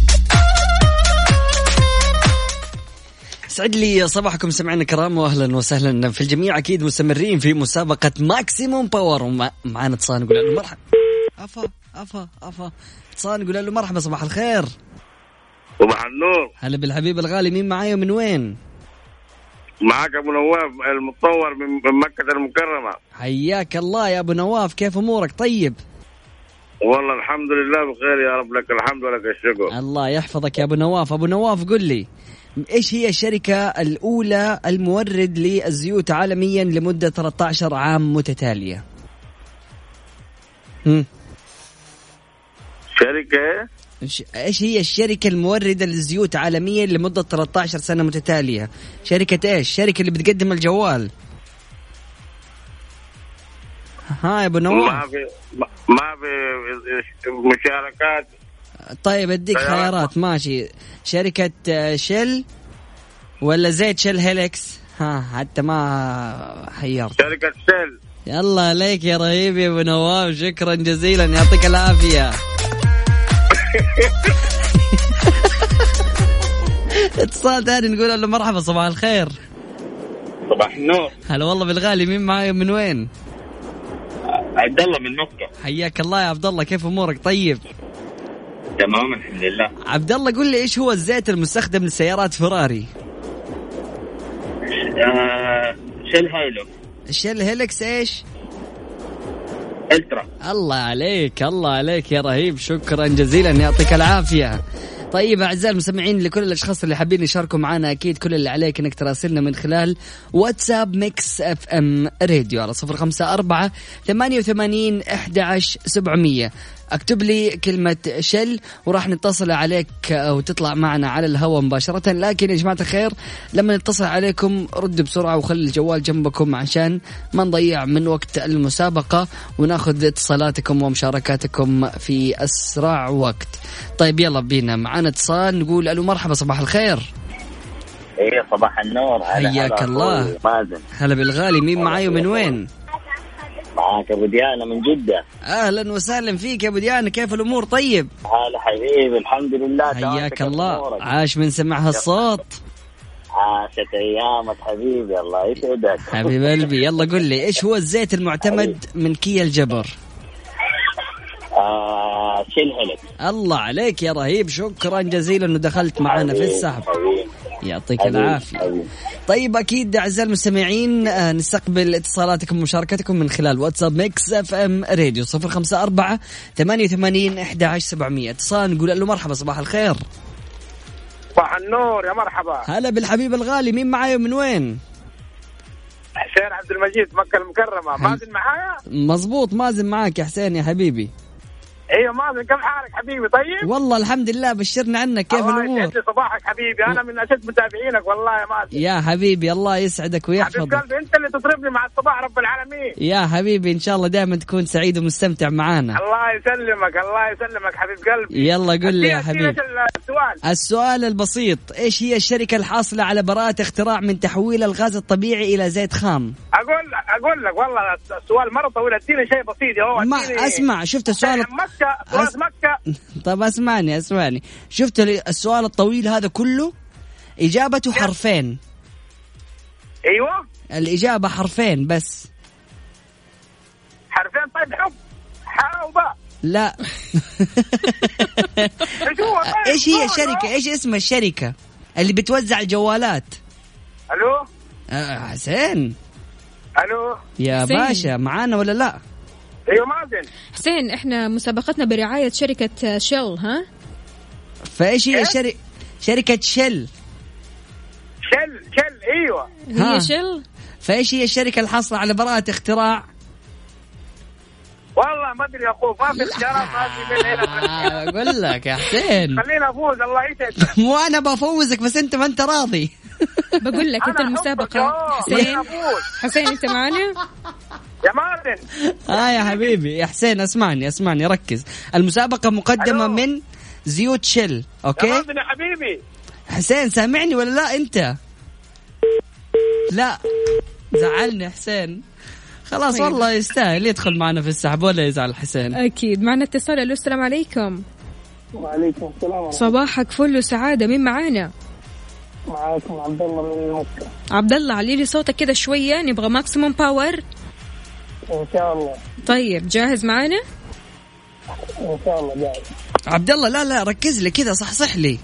سعد لي صباحكم سمعنا الكرام واهلا وسهلا. في الجميع أكيد مستمرين في مسابقة Maximum Power ومعنا اتصال نقول له مرحبا. افا افا افا اتصال نقول له مرحبا صباح الخير. صباح النور. هلا بالحبيب الغالي مين معايا ومن وين؟ معك أبو نواف المطور من من مكة المكرمة. حياك الله يا أبو نواف كيف أمورك؟ طيب؟ والله الحمد لله بخير يا رب لك الحمد ولك الشكر. الله يحفظك يا أبو نواف. أبو نواف قل لي إيش هي الشركة الأولى المورد للزيوت عالميا لمدة 13 عام متتالية؟ هم. شركة إيش- إيش هي الشركة الموردة للزيوت عالميا لمدة 13 سنة متتالية؟ شركة إيش؟ الشركة اللي بتقدم الجوال. ها يا أبو ما نواف في ما- ما في مشاركات طيب أديك خيارات. ماشي. شركة آه، Shell ولا زيت Shell Helix ها حتى ما حيرت شركة Shell يلا عليك يا رهيب يا ابو نواف. شكرا جزيلا. يعطيك العافية. اتصال ثاني نقول له مرحبا صباح الخير. صباح النور. هلا والله بالغالي. مين معاي؟ من وين؟ عبد الله من مكة. حياك الله يا عبد الله. كيف أمورك؟ طيب؟ تمام الحمد لله. عبد الله قل لي إيش هو الزيت المستخدم لسيارات فراري؟ آه Shell Helix. ال Shell Helix إيش؟ Ultra. الله عليك الله عليك يا رهيب شكرا جزيلا يعطيك العافية. طيب أعزائي المستمعين لكل الأشخاص اللي حابين يشاركوا معنا أكيد كل اللي عليك أنك تراسلنا من خلال واتساب Mix FM Radio على صفر خمسة أربعة ثمانية وثمانين أحد سبعمية. اكتب لي كلمة Shell وراح نتصل عليك وتطلع معنا على الهواء مباشرة. لكن يا جماعة الخير لما نتصل عليكم ردوا بسرعة وخلي الجوال جنبكم عشان ما نضيع من وقت المسابقة وناخذ اتصالاتكم ومشاركاتكم في أسرع وقت. طيب يلا بينا معنا اتصال نقول ألو مرحبا صباح الخير. إيه صباح النور. حياك الله. مازن. هلا بالغالي مين معاي ومن وين؟ معاك أبو ديانه من جدة. أهلا وسهلا فيك يا أبو ديانه كيف الأمور؟ طيب. هلا حبيبي الحمد لله. حياك الله. أمورك؟ عاش من سمع هالصوت. عاشت أيامك حبيبي الله يسعدك. حبيب قلبي يلا قل لي إيش هو الزيت المعتمد من كيا الجبر؟ آه شيل هلك الله عليك يا رهيب شكرا جزيلا إنه دخلت معنا في السحب. حبيبي، العافية حبيبي. طيب أكيد أعزائي المستمعين آه، نستقبل اتصالاتكم ومشاركتكم من خلال واتساب Mix FM Radio 054 88 11700 اتصال نقول له مرحبا صباح الخير صباح النور يا مرحبا هلا بالحبيب الغالي مين معاي ومن وين؟ حسين عبد المجيد مكة المكرمة مازن معايا؟ مزبوط مازن معاك يا حسين يا حبيبي أيوه مازن كيف حالك حبيبي؟ طيب؟ والله الحمد لله بشرنا عنك كيف الله الأمور؟ يسعد لي صباحك حبيبي. أنا من أشد متابعينك والله يا مازن يا حبيبي الله يسعدك حبيب ويحفظك. قلبي أنت اللي تطربني مع الصباح رب العالمين. يا حبيبي إن شاء الله دائما تكون سعيد ومستمتع معانا. الله يسلمك الله يسلمك حبيب قلبي. يلا قل لي يا حبيبي. السؤال. السؤال البسيط إيش هي الشركة الحاصلة على براءة اختراع من تحويل الغاز الطبيعي إلى زيت خام؟ أقول أقول لك والله السؤال مرة طويل أديني شيء بسيط يا هو ما أسمع شفت السؤال؟ مكة أس- مكة. طب أسمعني أسمعني. شفت ال- السؤال الطويل هذا كله؟ اجابته حرفين. أيوه. الإجابة حرفين بس. حرفين طيب حب. حاء وباء لا. إيش هو؟ طيب؟ إيش هي قول، الشركة؟ إيش اسم الشركة اللي بتوزع الجوالات؟ ألو؟ آه حسين. ألو؟ يا حسين. باشا معانا ولا لا؟ أيوه مازن. حسين إحنا مسابقتنا برعاية شركة شيل ها؟ فإيش هي؟ شركة شركة شل شل شل أيوه. هي شيل؟ فإيش هي الشركة الحاصلة على براءة اختراع؟ والله ما أدري يا أخوك ما في اختيارات ما في بين هنا آه، أقول لك يا حسين. خلينا أفوز الله يسعدك. مو أنا بفوزك بس أنت ما أنت راضي. بقول لك انت أحبك، حسين. حسين أنت معنا يا مازن آه يا حبيبي. يا حسين اسمعني اسمعني ركز. المسابقة مقدمة ألو. من زيوت شل يا أوكي مازن يا حبيبي. حسين سامعني ولا لا أنت؟ لا. زعلني حسين. خلاص طيب. والله يستاهل يدخل معنا في السحب ولا يزعل حسين. أكيد. معنا اتصال ألو السلام عليكم. وعليكم السلام صباحك فل وسعادة. مين معانا؟ معاكم عبد الله من مكة. عبد الله علي لي صوتك كذا شوية نبغى Maximum Power إن شاء الله. طيب جاهز معانا؟ إن شاء الله جاي عبد الله لا لا ركز لي كذا صحصح لي.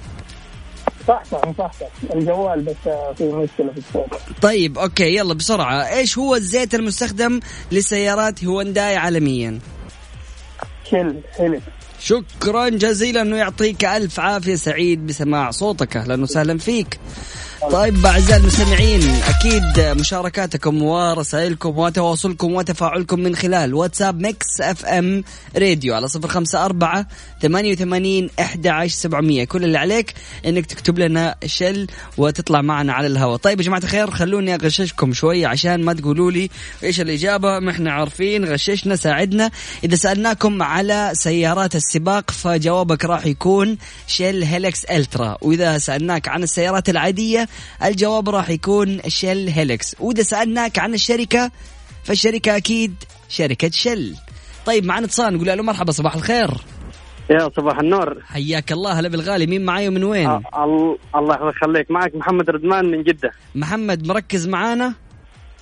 صح صح صح صح الجوال بس في مشكلة في الصوت. طيب okay يلا بسرعة. إيش هو الزيت المستخدم لسيارات هونداي عالميا؟ Shell Helix شكرا جزيلا انه يعطيك ألف عافية سعيد بسماع صوتك. أهلا وسهلا فيك. طيب أعزائي المستمعين أكيد مشاركاتكم ورسائلكم وتواصلكم وتفاعلكم من خلال واتساب Mix FM Radio على صفر خمسة أربعة ثمانية وثمانين أحد عشر سبعمية. كل اللي عليك إنك تكتب لنا Shell وتطلع معنا على الهواء طيب يا جماعة الخير خلوني أغششكم شوية عشان ما تقولوا لي إيش الإجابة. ما إحنا عارفين غششنا ساعدنا. إذا سألناكم على سيارات السباق فجوابك راح يكون شيل هيلكس ألترا. وإذا سألناك عن السيارات العادية الجواب راح يكون شيل هيلكس وإذا سألناك عن الشركة فالشركة أكيد شركة شل طيب معنا اتصال نقول له مرحبا صباح الخير. يا صباح النور. حياك الله هلا بالغالي مين معاي ومن وين؟ ال- الله يخليك. معك محمد ردمان من جدة. محمد مركز معانا؟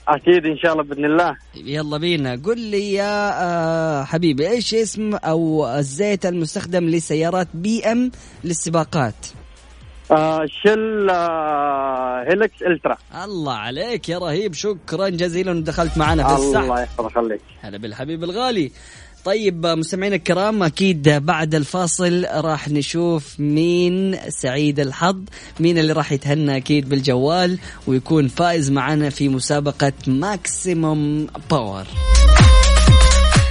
أكيد إن شاء الله بإذن الله. يلا بينا. قل لي يا آه حبيبي إيش اسم أو الزيت المستخدم لسيارات بي إم للسباقات؟ آه شل آه هيلكس ألترا. الله عليك يا رهيب شكرا جزيلا دخلت معنا في الله السحب يحفظك خليك. هلا بالحبيب الغالي. طيب مستمعينا الكرام أكيد بعد الفاصل راح نشوف مين سعيد الحظ مين اللي راح يتهنى أكيد بالجوال ويكون فائز معنا في مسابقة Maximum Power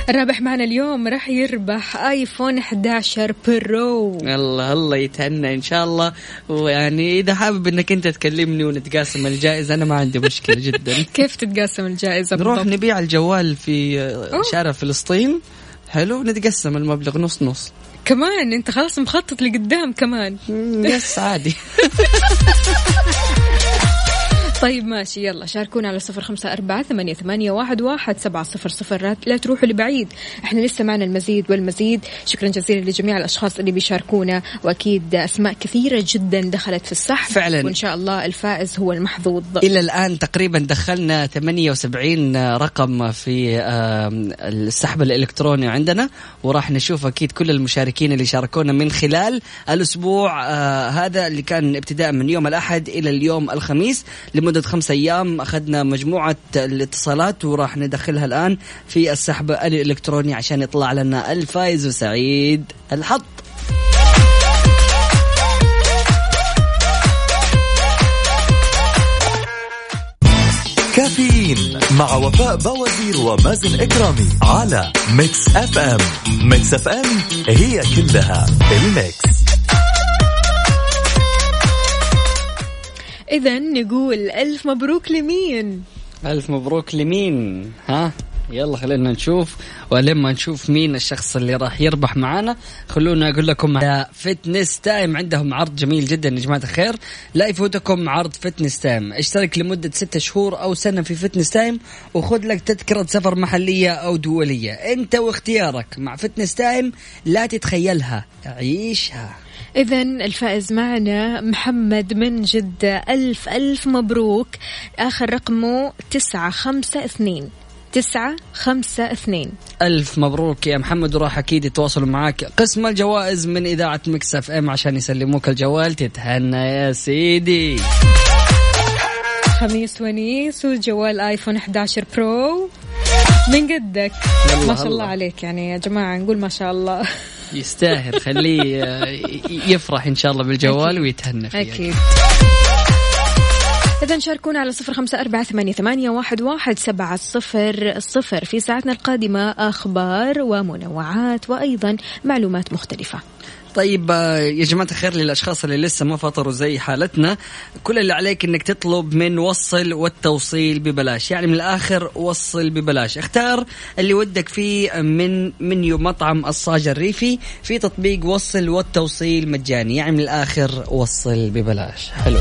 الرابح معنا اليوم راح يربح iPhone 11 Pro الله الله يتهنى إن شاء الله. ويعني إذا حابب إنك أنت تكلمني ونتقاسم الجائزة أنا ما عندي مشكلة جدا. كيف تتقاسم الجائزة نروح بالضبط؟ نبيع الجوال في. شارع فلسطين. حلو نتقسم المبلغ نص نص. كمان أنت خلاص مخطط لقدام كمان. بس عادي. طيب ماشي يلا شاركونا على صفر خمسة أربعة ثمانية, ثمانية واحد, واحد سبعة صفر صفر. لا- تروحوا لبعيد إحنا لسه معنا المزيد والمزيد. شكرا جزيلا لجميع الأشخاص اللي بيشاركونا وأكيد أسماء كثيرة جدا دخلت في السحب. فعلاً. وإن شاء الله الفائز هو المحظوظ. إلى الآن تقريبا دخلنا 78 رقم في السحب الإلكتروني عندنا. وراح نشوف أكيد كل المشاركين اللي شاركونا من خلال الأسبوع آه، هذا اللي كان ابتداء من يوم الأحد إلى اليوم الخميس. لمدة خمسة أيام أخذنا مجموعة الاتصالات وراح ندخلها الآن في السحب الإلكتروني عشان يطلع لنا الفائز وسعيد الحظ. كافيين مع وفاء بوازير ومازن إكرامي على Mix FM Mix FM هي كلها ال Mix إذا نقول ألف مبروك لمين؟ ألف مبروك لمين؟ ها؟ يلا خلينا نشوف. ولما نشوف مين الشخص اللي راح يربح معانا خلونا أقول لكم على Fitness Time عندهم عرض جميل جدا يا جماعة الخير. لا يفوتكم عرض Fitness Time اشترك لمدة ستة شهور أو سنة في Fitness Time وخذ لك تذكرة سفر محلية أو دولية. أنت واختيارك. مع Fitness Time لا تتخيلها عيشها. إذا الفائز معنا محمد من جدة. ألف ألف مبروك. آخر رقمه تسعة خمسة اثنين. تسعة خمسة اثنين. ألف مبروك يا محمد. وراح أكيد يتواصلوا معك قسم الجوائز من إذاعة Mix FM عشان يسلموك الجوال. تتهنى يا سيدي. خميس ونيس وجوال آيفون 11 برو. من قدك ما شاء. الله عليك يعني يا جماعة نقول ما شاء الله. يستاهل. خليه يفرح إن شاء الله بالجوال. ويتهنى فيه أكيد. إذا شاركونا على صفر خمسة أربعة ثمانية, ثمانية واحد, واحد سبعة صفر صفر في ساعتنا القادمة أخبار ومنوعات وأيضا معلومات مختلفة. طيب آه، يا جماعة الخير للأشخاص اللي لسه ما فطروا زي حالتنا كل اللي عليك إنك تطلب من وصل والتوصيل ببلاش. يعني من الآخر وصل ببلاش. اختار اللي ودك فيه من منيو مطعم الصاج الريفي في تطبيق وصل والتوصيل مجاني. يعني من الآخر وصل ببلاش. حلو.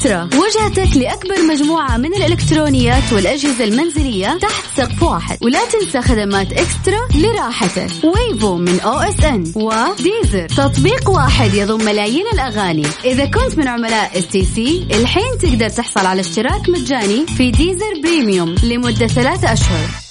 eXtra وجهتك لأكبر مجموعة من الإلكترونيات والأجهزة المنزلية تحت سقف واحد. ولا تنسى خدمات eXtra لراحتك. Wavo من OSN و Deezer تطبيق واحد يضم ملايين الأغاني. إذا كنت من عملاء STC الحين تقدر تحصل على اشتراك مجاني في Deezer Premium لمدة ثلاثة أشهر.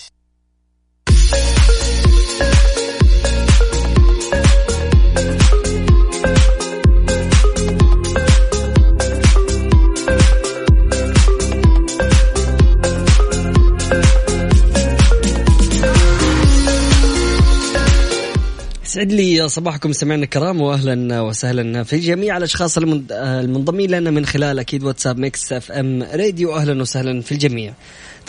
يسعد لي صباحكم سمعنا الكرام واهلا وسهلا في جميع الأشخاص المن- المنضمين لنا من خلال أكيد واتساب Mix FM Radio أهلا وسهلا في الجميع.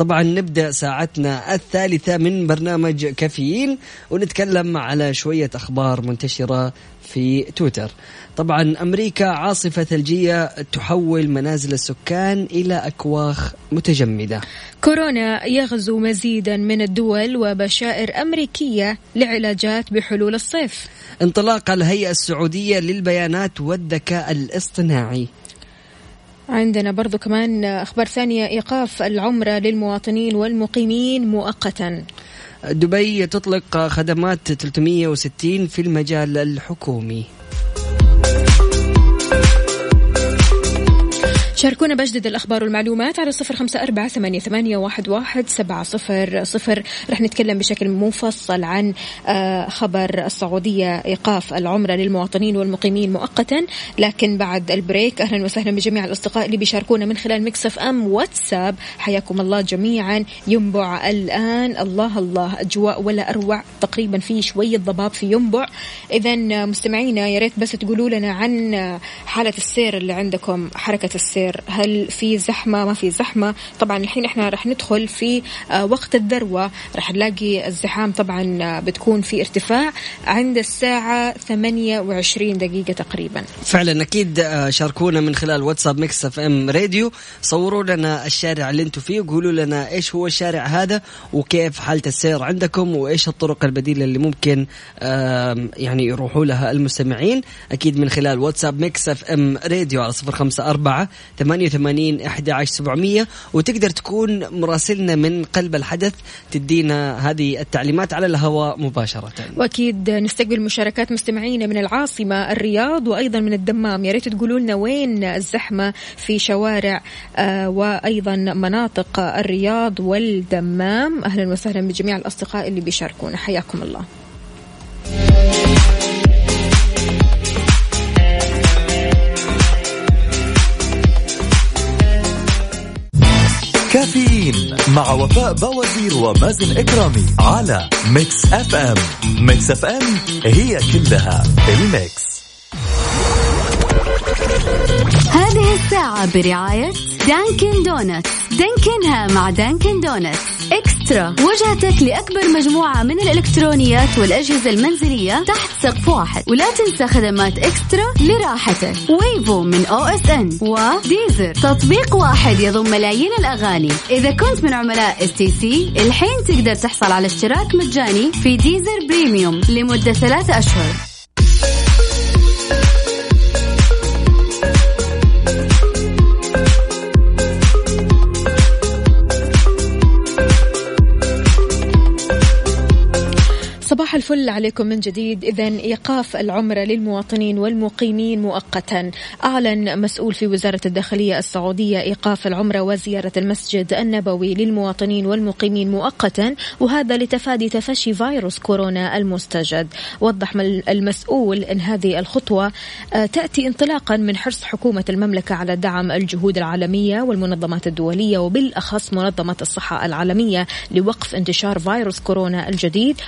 طبعا نبدأ ساعتنا الثالثة من برنامج كافيين ونتكلم على شوية أخبار منتشرة في تويتر. طبعا أمريكا عاصفة ثلجية تحول منازل السكان إلى أكواخ متجمدة. كورونا يغزو مزيدا من الدول وبشائر أمريكية لعلاجات بحلول الصيف. انطلاق الهيئة السعودية للبيانات والذكاء الاصطناعي. عندنا برضو كمان أخبار ثانية. إيقاف العمرة للمواطنين والمقيمين مؤقتا. دبي تطلق خدمات 360 في المجال الحكومي. شاركونا بجدد الأخبار والمعلومات على صفر خمسة أربعة ثمانية, واحد, سبعة صفر صفر. رح نتكلم بشكل مفصل عن آه، خبر السعودية إيقاف العمرة للمواطنين والمقيمين مؤقتا لكن بعد ال break أهلا وسهلا بجميع الأصدقاء اللي بيشاركونا من خلال Mix FM واتساب. حياكم الله جميعا. ينبع الآن. الله الله أجواء ولا أروع تقريبا في شوية ضباب في ينبع. إذا مستمعينا يا ريت بس تقولوا لنا عن حالة السير اللي عندكم حركة السير. هل في زحمة ما في زحمة. طبعا الحين إحنا راح ندخل في آه، وقت الذروة. راح نلاقي الزحام طبعا آه، بتكون في ارتفاع عند الساعة 28 دقيقة تقريبا. فعلا أكيد آه، شاركونا من خلال واتساب Mix FM Radio. صوروا لنا الشارع اللي أنتم فيه وقولوا لنا إيش هو الشارع هذا وكيف حالة السير عندكم وإيش الطرق البديلة اللي ممكن يعني يروحوا لها المستمعين. أكيد من خلال واتساب Mix FM Radio على صفر خمسة أربعة 88 11 700 وتقدر تكون مراسلنا من قلب الحدث تدينا هذه التعليمات على الهواء مباشرة. وأكيد نستقبل مشاركات مستمعينا من العاصمة الرياض وأيضا من الدمام. يا ريت تقولوا لنا وين الزحمة في شوارع آه وأيضا مناطق الرياض والدمام. أهلا وسهلا بجميع الأصدقاء اللي بيشاركونا. حياكم الله. مع وفاء بوازير ومازن إكرامي على Mix FM. Mix FM هي كلها ال mix. هذه الساعة برعاية Dunkin' Donuts. دانكنها مع Dunkin' Donuts. eXtra وجهتك لأكبر مجموعة من الإلكترونيات والأجهزة المنزلية تحت سقف واحد. ولا تنسى خدمات eXtra لراحتك. Wavo من OSN. و Deezer. تطبيق واحد يضم ملايين الأغاني. إذا كنت من عملاء STC الحين تقدر تحصل على اشتراك مجاني في Deezer Premium لمدة ثلاثة أشهر. صباح الفل عليكم من جديد. إذا إيقاف العمرة للمواطنين والمقيمين مؤقتا. أعلن مسؤول في وزارة الداخلية السعودية إيقاف العمرة وزيارة المسجد النبوي للمواطنين والمقيمين مؤقتا وهذا لتفادي تفشي فيروس كورونا المستجد. وضح المسؤول أن هذه الخطوة آه، تأتي انطلاقا من حرص حكومة المملكة على دعم الجهود العالمية والمنظمات الدولية وبالأخص منظمة الصحة العالمية لوقف انتشار فيروس كورونا الجديد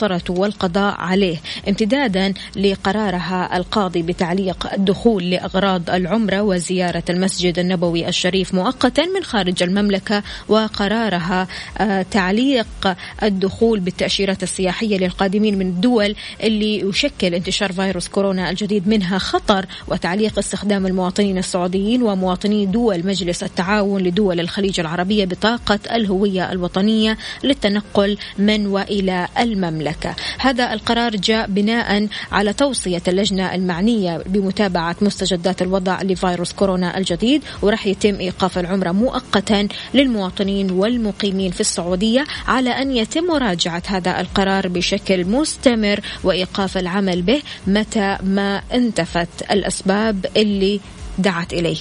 ومحاصرته والقضاء عليه امتدادا لقرارها القاضي بتعليق الدخول لأغراض العمرة وزيارة المسجد النبوي الشريف مؤقتا من خارج المملكة وقرارها آه، تعليق الدخول بالتأشيرات السياحية للقادمين من الدول اللي يشكل انتشار فيروس كورونا الجديد منها خطر وتعليق استخدام المواطنين السعوديين ومواطني دول مجلس التعاون لدول الخليج العربية بطاقة الهوية الوطنية للتنقل من وإلى المملكة. هذا القرار جاء بناء على توصية اللجنة المعنية بمتابعة مستجدات الوضع لفيروس كورونا الجديد وراح يتم إيقاف العمرة مؤقتا للمواطنين والمقيمين في السعودية على أن يتم مراجعة هذا القرار بشكل مستمر وإيقاف العمل به متى ما انتفت الأسباب اللي دعت إليه.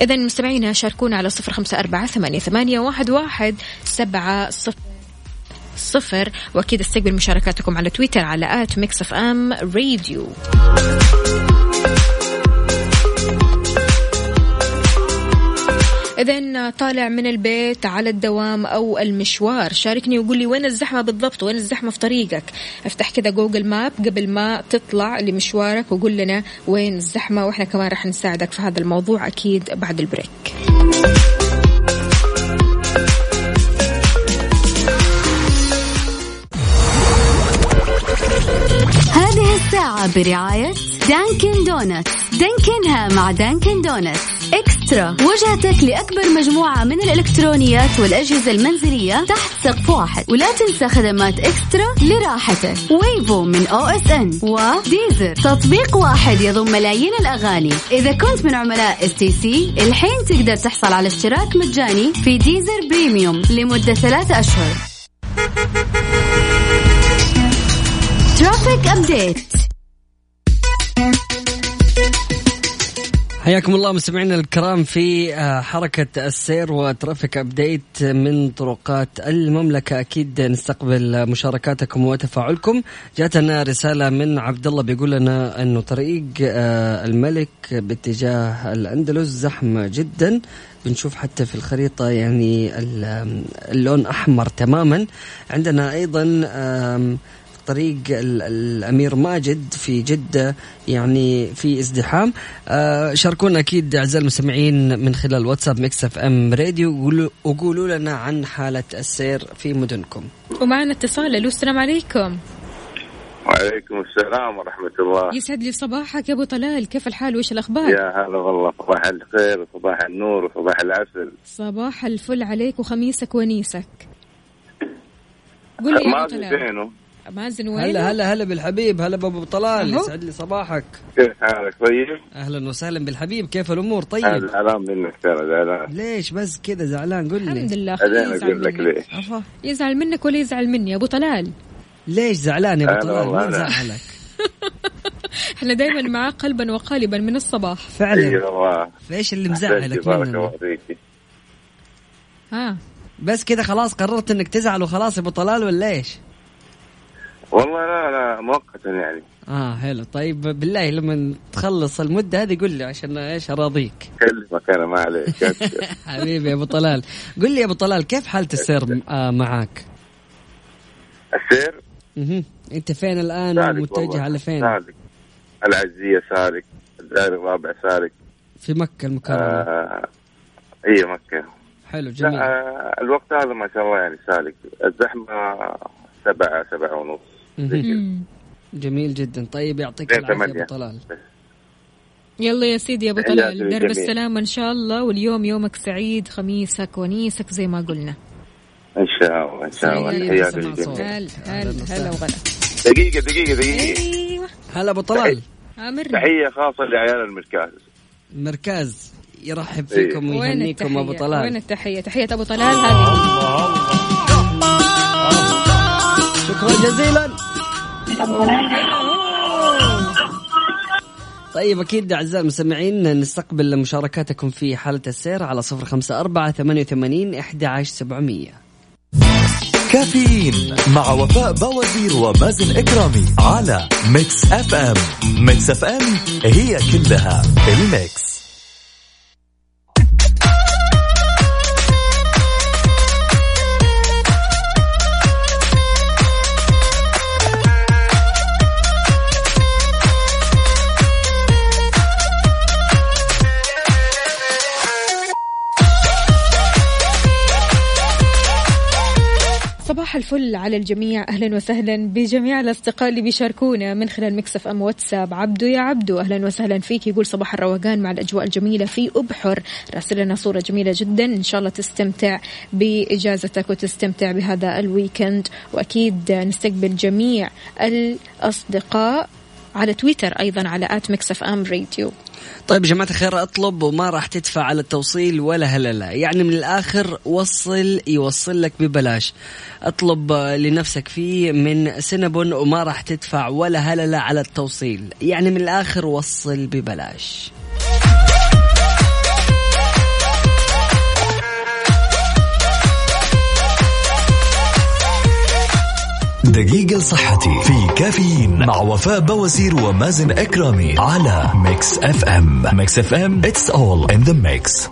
إذا مستمعينا شاركونا على صفر خمسة أربعة ثمانية, ثمانية واحد, واحد سبعة صفر. صفر. وأكيد استقبل مشاركاتكم على تويتر على at Mix FM Radio. إذا طالع من البيت على الدوام أو المشوار. شاركني وقول لي وين الزحمة بالضبط؟ وين الزحمة في طريقك؟ أفتح كذا Google Map قبل ما تطلع لمشوارك وقول لنا وين الزحمة وإحنا كمان راح نساعدك في هذا الموضوع أكيد بعد ال break. برعاية Dunkin' Donuts دانكنها مع Dunkin' Donuts eXtra وجهتك لأكبر مجموعة من الإلكترونيات والأجهزة المنزلية تحت سقف واحد. ولا تنسى خدمات eXtra لراحتك. Wavo من OSN و Deezer تطبيق واحد يضم ملايين الأغاني. إذا كنت من عملاء STC الحين تقدر تحصل على اشتراك مجاني في Deezer Premium لمدة ثلاثة أشهر. traffic update حياكم الله مستمعينا الكرام في آه، حركة السير و traffic update من طرقات المملكة. أكيد نستقبل مشاركاتكم وتفاعلكم. جاتنا رسالة من عبد الله بيقول لنا أنه طريق آه، الملك باتجاه الأندلس زحمة جدا. بنشوف حتى في الخريطة يعني ال- اللون أحمر تماما. عندنا أيضا آم، طريق ال- الأمير ماجد في جدة يعني في ازدحام. آه شاركونا أكيد أعزائي المستمعين من خلال واتساب Mix FM Radio وقولوا- لنا عن حالة السير في مدنكم. ومعنا اتصال ألو السلام عليكم. وعليكم السلام ورحمة الله. يسعد لي صباحك يا أبو طلال كيف الحال؟ وايش الأخبار؟ يا هلا والله صباح الخير وصباح النور وصباح العسل. صباح الفل عليك وخميسك ونيسك. قول لي يا ما في مازن وين هلا هلا هلا بالحبيب هلا بابو طلال. يسعد لي صباحك. كيف حالك؟ طيب؟ أهلا وسهلا بالحبيب كيف الأمور؟ طيب. زعلان منك ترى زعلان. ليش بس كذا زعلان؟ قل الحمد لي لله بعدين يزعل أقول لك منك. ليش. يزعل منك ولا يزعل مني؟ يا أبو طلال. ليش زعلان يا أبو طلال؟ مين. زعلك؟ إحنا دائما معاه قلبا وقالبا من الصباح. فعلا. إي والله. فإيش اللي مزعلك مننا ها. بس كذا خلاص قررت إنك تزعل وخلاص يا أبو طلال ولا إيش؟ والله لا لا مؤقتا يعني. آه حلو. طيب بالله لما تخلص المدة هذه قل لي عشان إيش أراضيك؟ كلمك أنا ما عليك حبيبي يا أبو طلال. قل لي يا أبو طلال كيف حالة السير آه معاك؟ السير؟ مهم. أنت فين الآن ومتجه. على فين؟ سالك. العزية سالك الدائري الرابع سالك. في مكة المكرمة. آه هي مكة. حلو جميل. آه الوقت هذا ما شاء الله يعني سالك. الزحمة سبعة سبعة ونص. جميل جدا. طيب يعطيك العافية. أبو طلال. يلا يا سيدي يا أبو طلال درب. السلامة إن شاء الله واليوم يومك سعيد خميسك ونيسك زي ما قلنا. إن شاء الله إن شاء الله. تحياتي. هلا وغلا. دقيقة دقيقة دقيقة. أيوه. هلا أبو طلال. تحية. خاصة لعيال المركز. مركز. يرحب إيه. فيكم ويهنيكم أبو التحية؟ وين طلال التحية؟ تحية أبو طلال هذه. شكرا جزيلا. طيب أكيد أعزائي المستمعين نستقبل مشاركاتكم في حالة السير على صفر خمسة أربعة ثمانية وثمانين إحدى عشر سبعمية. كافيين مع وفاء بوازير ومازن إكرامي على Mix FM. Mix FM هي كلها ال mix. صباح الفل على الجميع. أهلا وسهلا بجميع الأصدقاء اللي بيشاركونا من خلال Mix FM واتساب. عبدو يا عبدو أهلا وسهلا فيك. يقول صباح الروقان مع الأجواء الجميلة في أبحر. راسل لنا صورة جميلة جدا. إن شاء الله تستمتع بإجازتك وتستمتع بهذا ال weekend. وأكيد نستقبل جميع الأصدقاء على تويتر أيضا على at Mix FM Radio. طيب جماعة الخير اطلب وما راح تدفع على التوصيل ولا هلا لا يعني من الآخر وصل يوصل لك ببلاش. اطلب لنفسك فيه من Cinnabon وما راح تدفع ولا هلا لا على التوصيل. يعني من الآخر وصل ببلاش. دقيقة لصحتي في كافيين مع وفاء بوازير ومازن إكرامي على Mix FM. Mix FM it's all in the mix.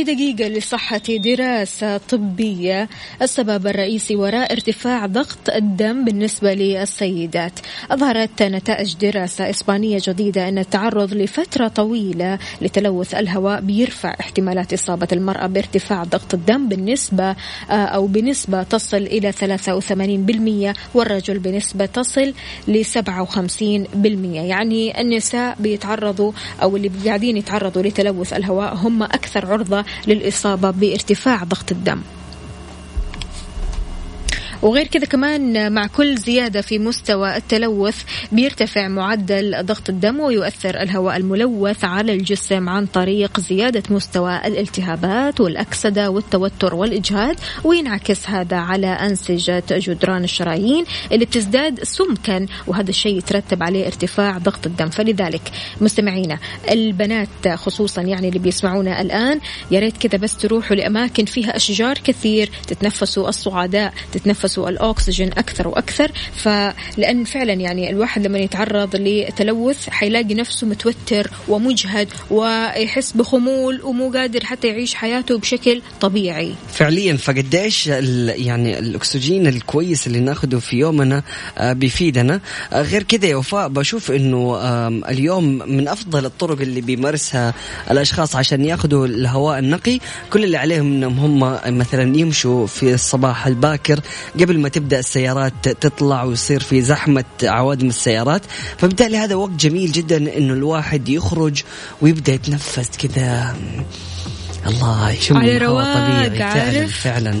في دقيقة لصحة دراسة طبية. السبب الرئيسي وراء ارتفاع ضغط الدم بالنسبة للسيدات. أظهرت نتائج دراسة إسبانية جديدة أن التعرض لفترة طويلة لتلوث الهواء بيرفع احتمالات إصابة المرأة بارتفاع ضغط الدم بالنسبة آه، أو بنسبة تصل إلى 83% والرجل بنسبة تصل ل 57% يعني النساء بيتعرضوا أو اللي قاعدين يتعرضوا لتلوث الهواء هم أكثر عرضة للإصابة بارتفاع ضغط الدم. وغير كذا كمان مع كل زيادة في مستوى التلوث بيرتفع معدل ضغط الدم ويؤثر الهواء الملوث على الجسم عن طريق زيادة مستوى الالتهابات والأكسدة والتوتر والإجهاد وينعكس هذا على أنسجة جدران الشرايين اللي بتزداد سمكا وهذا الشيء يترتب عليه ارتفاع ضغط الدم. فلذلك مستمعينا البنات خصوصا يعني اللي بيسمعونا الآن يا ريت كذا بس تروحوا لأماكن فيها أشجار كثير تتنفسوا الصعداء تتنفسوا الأكسجين أكثر وأكثر. فلأن فعلا يعني الواحد لما يتعرض لتلوث حيلاقي نفسه متوتر ومجهد ويحس بخمول ومو قادر حتى يعيش حياته بشكل طبيعي. فعليا فقديش يعني الأكسجين الكويس اللي ناخده في يومنا آه، بيفيدنا. آه، غير كذا يا وفاء بشوف إنه اليوم من أفضل الطرق اللي بيمارسها الأشخاص عشان ياخذوا الهواء النقي كل اللي عليهم إنهم هم مثلا يمشوا في الصباح الباكر قبل ما تبدأ السيارات تطلع ويصير في زحمة عوادم السيارات فبالتالي هذا وقت جميل جدا إنه الواحد يخرج ويبدأ يتنفس كذا الله يشم على رواق، طبيعي فعلا؟ فعلا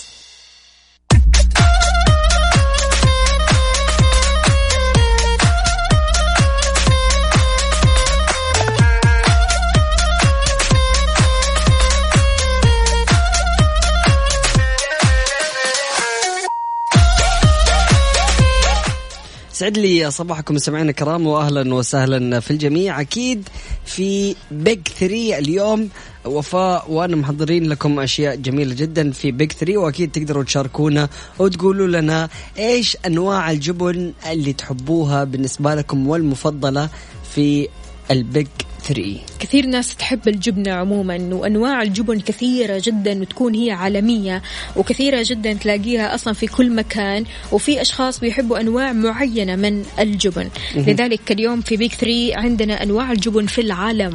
يسعد لي صباحكم مستمعينا الكرام واهلا وسهلا في الجميع. أكيد في page 3 اليوم وفاء وأنا محضرين لكم أشياء جميلة جدا في page 3 وأكيد تقدروا تشاركونا وتقولوا لنا إيش أنواع الجبن اللي تحبوها بالنسبة لكم والمفضلة في ال page 3 كثير ناس تحب الجبنة عموما وأنواع الجبن كثيرة جدا وتكون هي عالمية وكثيرة جدا تلاقيها أصلا في كل مكان وفي أشخاص بيحبوا أنواع معينة من الجبن. لذلك اليوم في Big 3 عندنا أنواع الجبن في العالم.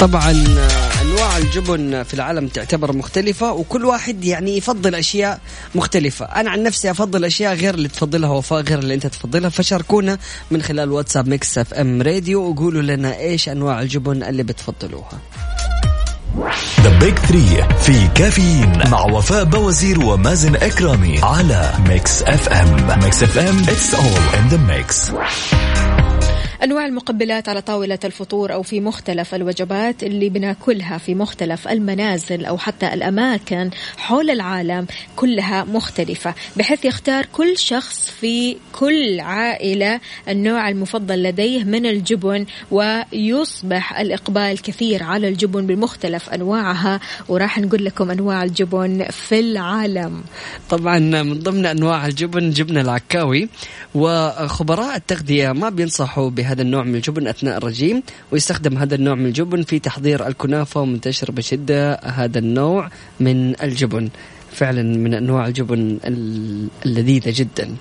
طبعا آه، أنواع الجبن في العالم تعتبر مختلفة وكل واحد يعني يفضل أشياء مختلفة. أنا عن نفسي أفضل أشياء غير اللي تفضلها وفاء غير اللي أنت تفضلها. فشاركونا من خلال واتساب Mix FM Radio وقولوا لنا إيش أنواع الجبن اللي بتفضلوها. The Big 3 في كافيين مع وفاء بوازير ومازن إكرامي على Mix FM. Mix FM it's all in the mix أنواع المقبلات على طاولة الفطور أو في مختلف الوجبات اللي بناكلها في مختلف المنازل أو حتى الأماكن حول العالم كلها مختلفة بحيث يختار كل شخص في كل عائلة النوع المفضل لديه من الجبن ويصبح الإقبال كثير على الجبن بمختلف أنواعها وراح نقول لكم أنواع الجبن في العالم. طبعا من ضمن أنواع الجبن جبن العكاوي وخبراء التغذية ما بينصحوا بهذا النوع من الجبن أثناء الرجيم ويستخدم هذا النوع من الجبن في تحضير الكنافة ومنتشر بشدة هذا النوع من الجبن. فعلا من أنواع الجبن ال- اللذيذة جدا.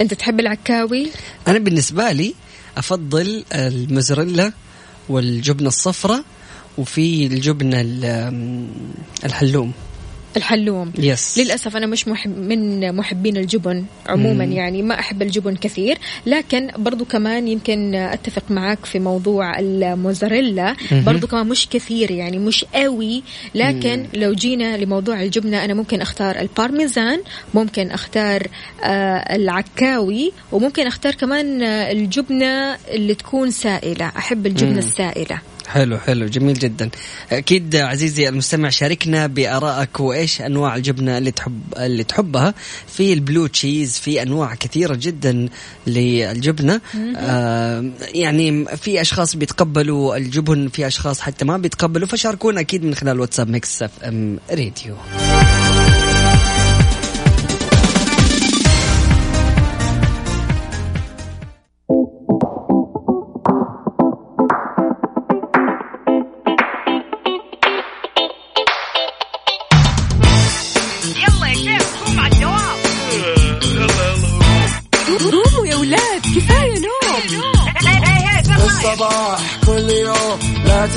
أنت تحب العكاوي؟ أنا بالنسبة لي أفضل الموزاريلا والجبنة الصفراء وفي الجبنة ال- الحلوم. الحلوم يس للأسف أنا مش محب من محبين الجبن عموما مم. يعني ما أحب الجبن كثير لكن برضو كمان يمكن أتفق معك في موضوع الموزاريلا. برضو كمان مش كثير يعني مش قوي لكن مم. لو جينا لموضوع الجبنة أنا ممكن أختار البارميزان ممكن أختار آه العكاوي وممكن أختار كمان الجبنة اللي تكون سائلة أحب الجبنة مم. السائلة حلو حلو جميل جدا. أكيد عزيزي المستمع شاركنا بآرائك وإيش أنواع الجبنة اللي تحب اللي تحبها. في ال blue cheese في أنواع كثيرة جدا للجبنة. آه يعني في أشخاص بيتقبلوا الجبن في أشخاص حتى ما بيتقبلوا فشاركونا أكيد من خلال واتساب Mix FM Radio.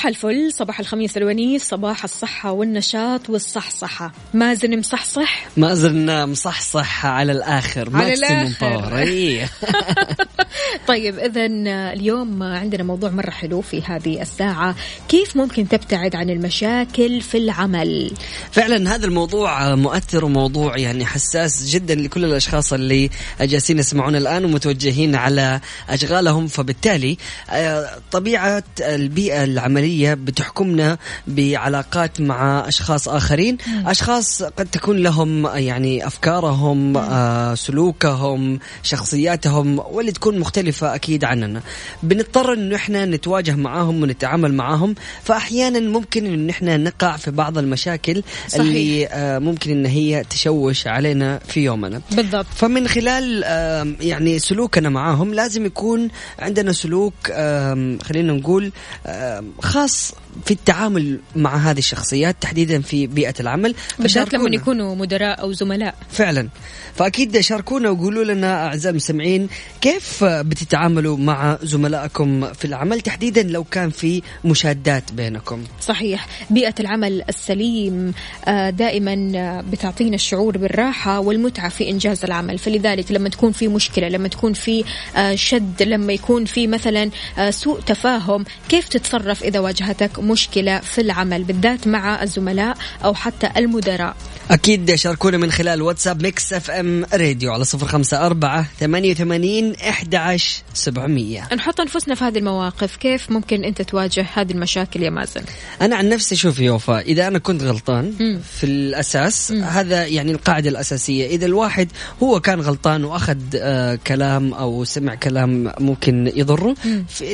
صباح الفل صباح الخميس الونيس صباح الصحة والنشاط والصحصحة مازن مصحصح ما زلنا مصحصح على الآخر على الآخر. باور. طيب إذا اليوم عندنا موضوع مرة حلو في هذه الساعة. كيف ممكن تبتعد عن المشاكل في العمل؟ فعلا هذا الموضوع مؤثر وموضوع يعني حساس جدا لكل الأشخاص اللي جالسين يسمعونا الآن ومتوجهين على أشغالهم. فبالتالي آه، طبيعة البيئة العملية بتحكمنا بعلاقات مع أشخاص آخرين. أشخاص قد تكون لهم يعني أفكارهم آه، سلوكهم شخصياتهم واللي تكون مختلفة أكيد عننا. بنضطر انه إحنا نتواجه معاهم ونتعامل معاهم فأحيانا ممكن انه إحنا نقع في بعض المشاكل صحيح. اللي آه، ممكن إن هي تشوش علينا في يومنا. بالضبط. فمن خلال يعني سلوكنا معاهم لازم يكون عندنا سلوك خلينا نقول خاص في التعامل مع هذه الشخصيات تحديدا في بيئة العمل بالذات لما. يكونوا مدراء أو زملاء. فعلا. فأكيد شاركونا وقولوا لنا أعزائي المستمعين كيف بتتعاملوا مع زملائكم في العمل تحديدا لو كان في مشادات بينكم. صحيح. بيئة العمل السليم آه، دائما بتعطينا الشعور بالراحة والمتعة في إنجاز العمل. فلذلك لما تكون في مشكلة لما تكون في آه، شد لما يكون في مثلا آه، سوء تفاهم كيف تتصرف إذا واجهتك؟ مشكلة في العمل بالذات مع الزملاء أو حتى المدراء. أكيد شاركونا من خلال واتساب Mix FM Radio على صفر خمسة أربعة ثمانية وثمانين إحدى سبعمية. نحط أنفسنا في هذه المواقف كيف ممكن أنت تواجه هذه المشاكل يا مازن؟ أنا عن نفسي شوف يا وفاء إذا أنا كنت غلطان مم. في الأساس هذا يعني القاعدة الأساسية. إذا الواحد هو كان غلطان وأخذ آه كلام أو سمع كلام ممكن يضره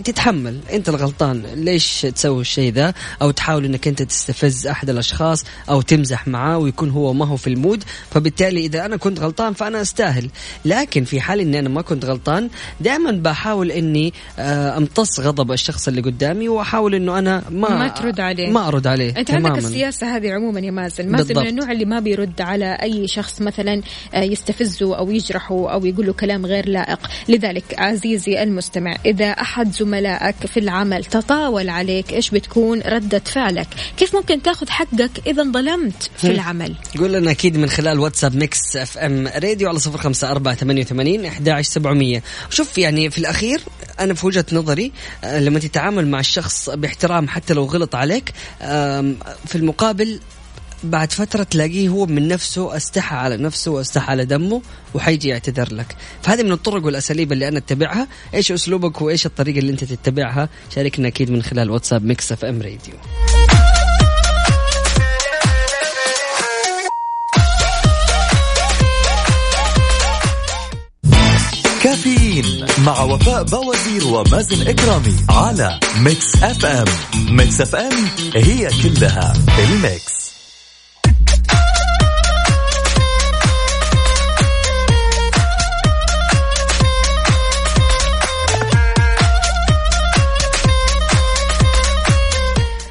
تتحمل. أنت الغلطان ليش تسوي الشيء ذا أو تحاول إنك أنت تستفز أحد الأشخاص أو تمزح معاه ويكون هو ما هو في المود. فبالتالي إذا أنا كنت غلطان فأنا أستاهل. لكن في حال إني أنا ما كنت غلطان دائما بحاول إني آه أمتص غضب الشخص اللي قدامي وأحاول إنه أنا ما ما ترد عليه. ما أرد عليه أنت تماما. عندك السياسة هذه عموما يا مازن. مازن. من النوع اللي ما بيرد على أي شخص مثلا آه، يستفزه أو يجرحه أو يقول له كلام غير لائق. لذلك عزيزي المستمع إذا أحد زملائك في العمل تطاول عليك إيش بتكون؟ ردة فعلك. كيف ممكن تاخذ حقك إذا ظلمت في. العمل؟ قول لنا أكيد من خلال واتساب Mix FM Radio على صفر خمسة أربعة ثمانية وثمانين أحد سبعمية. شوف يعني في الأخير أنا في وجهة نظري آه، لما تتعامل مع الشخص باحترام حتى لو غلط عليك في المقابل بعد فترة تلاقيه هو من نفسه استحى على نفسه واستحى على دمه وحيجي يعتذر لك. فهذه من الطرق والأساليب اللي أنا أتبعها. إيش أسلوبك وإيش الطريقة اللي أنت تتبعها؟ شاركنا أكيد من خلال واتساب Mix FM Radio. كافيين مع وفاء بوازير ومازن إكرامي على Mix FM. Mix FM هي كلها ال mix.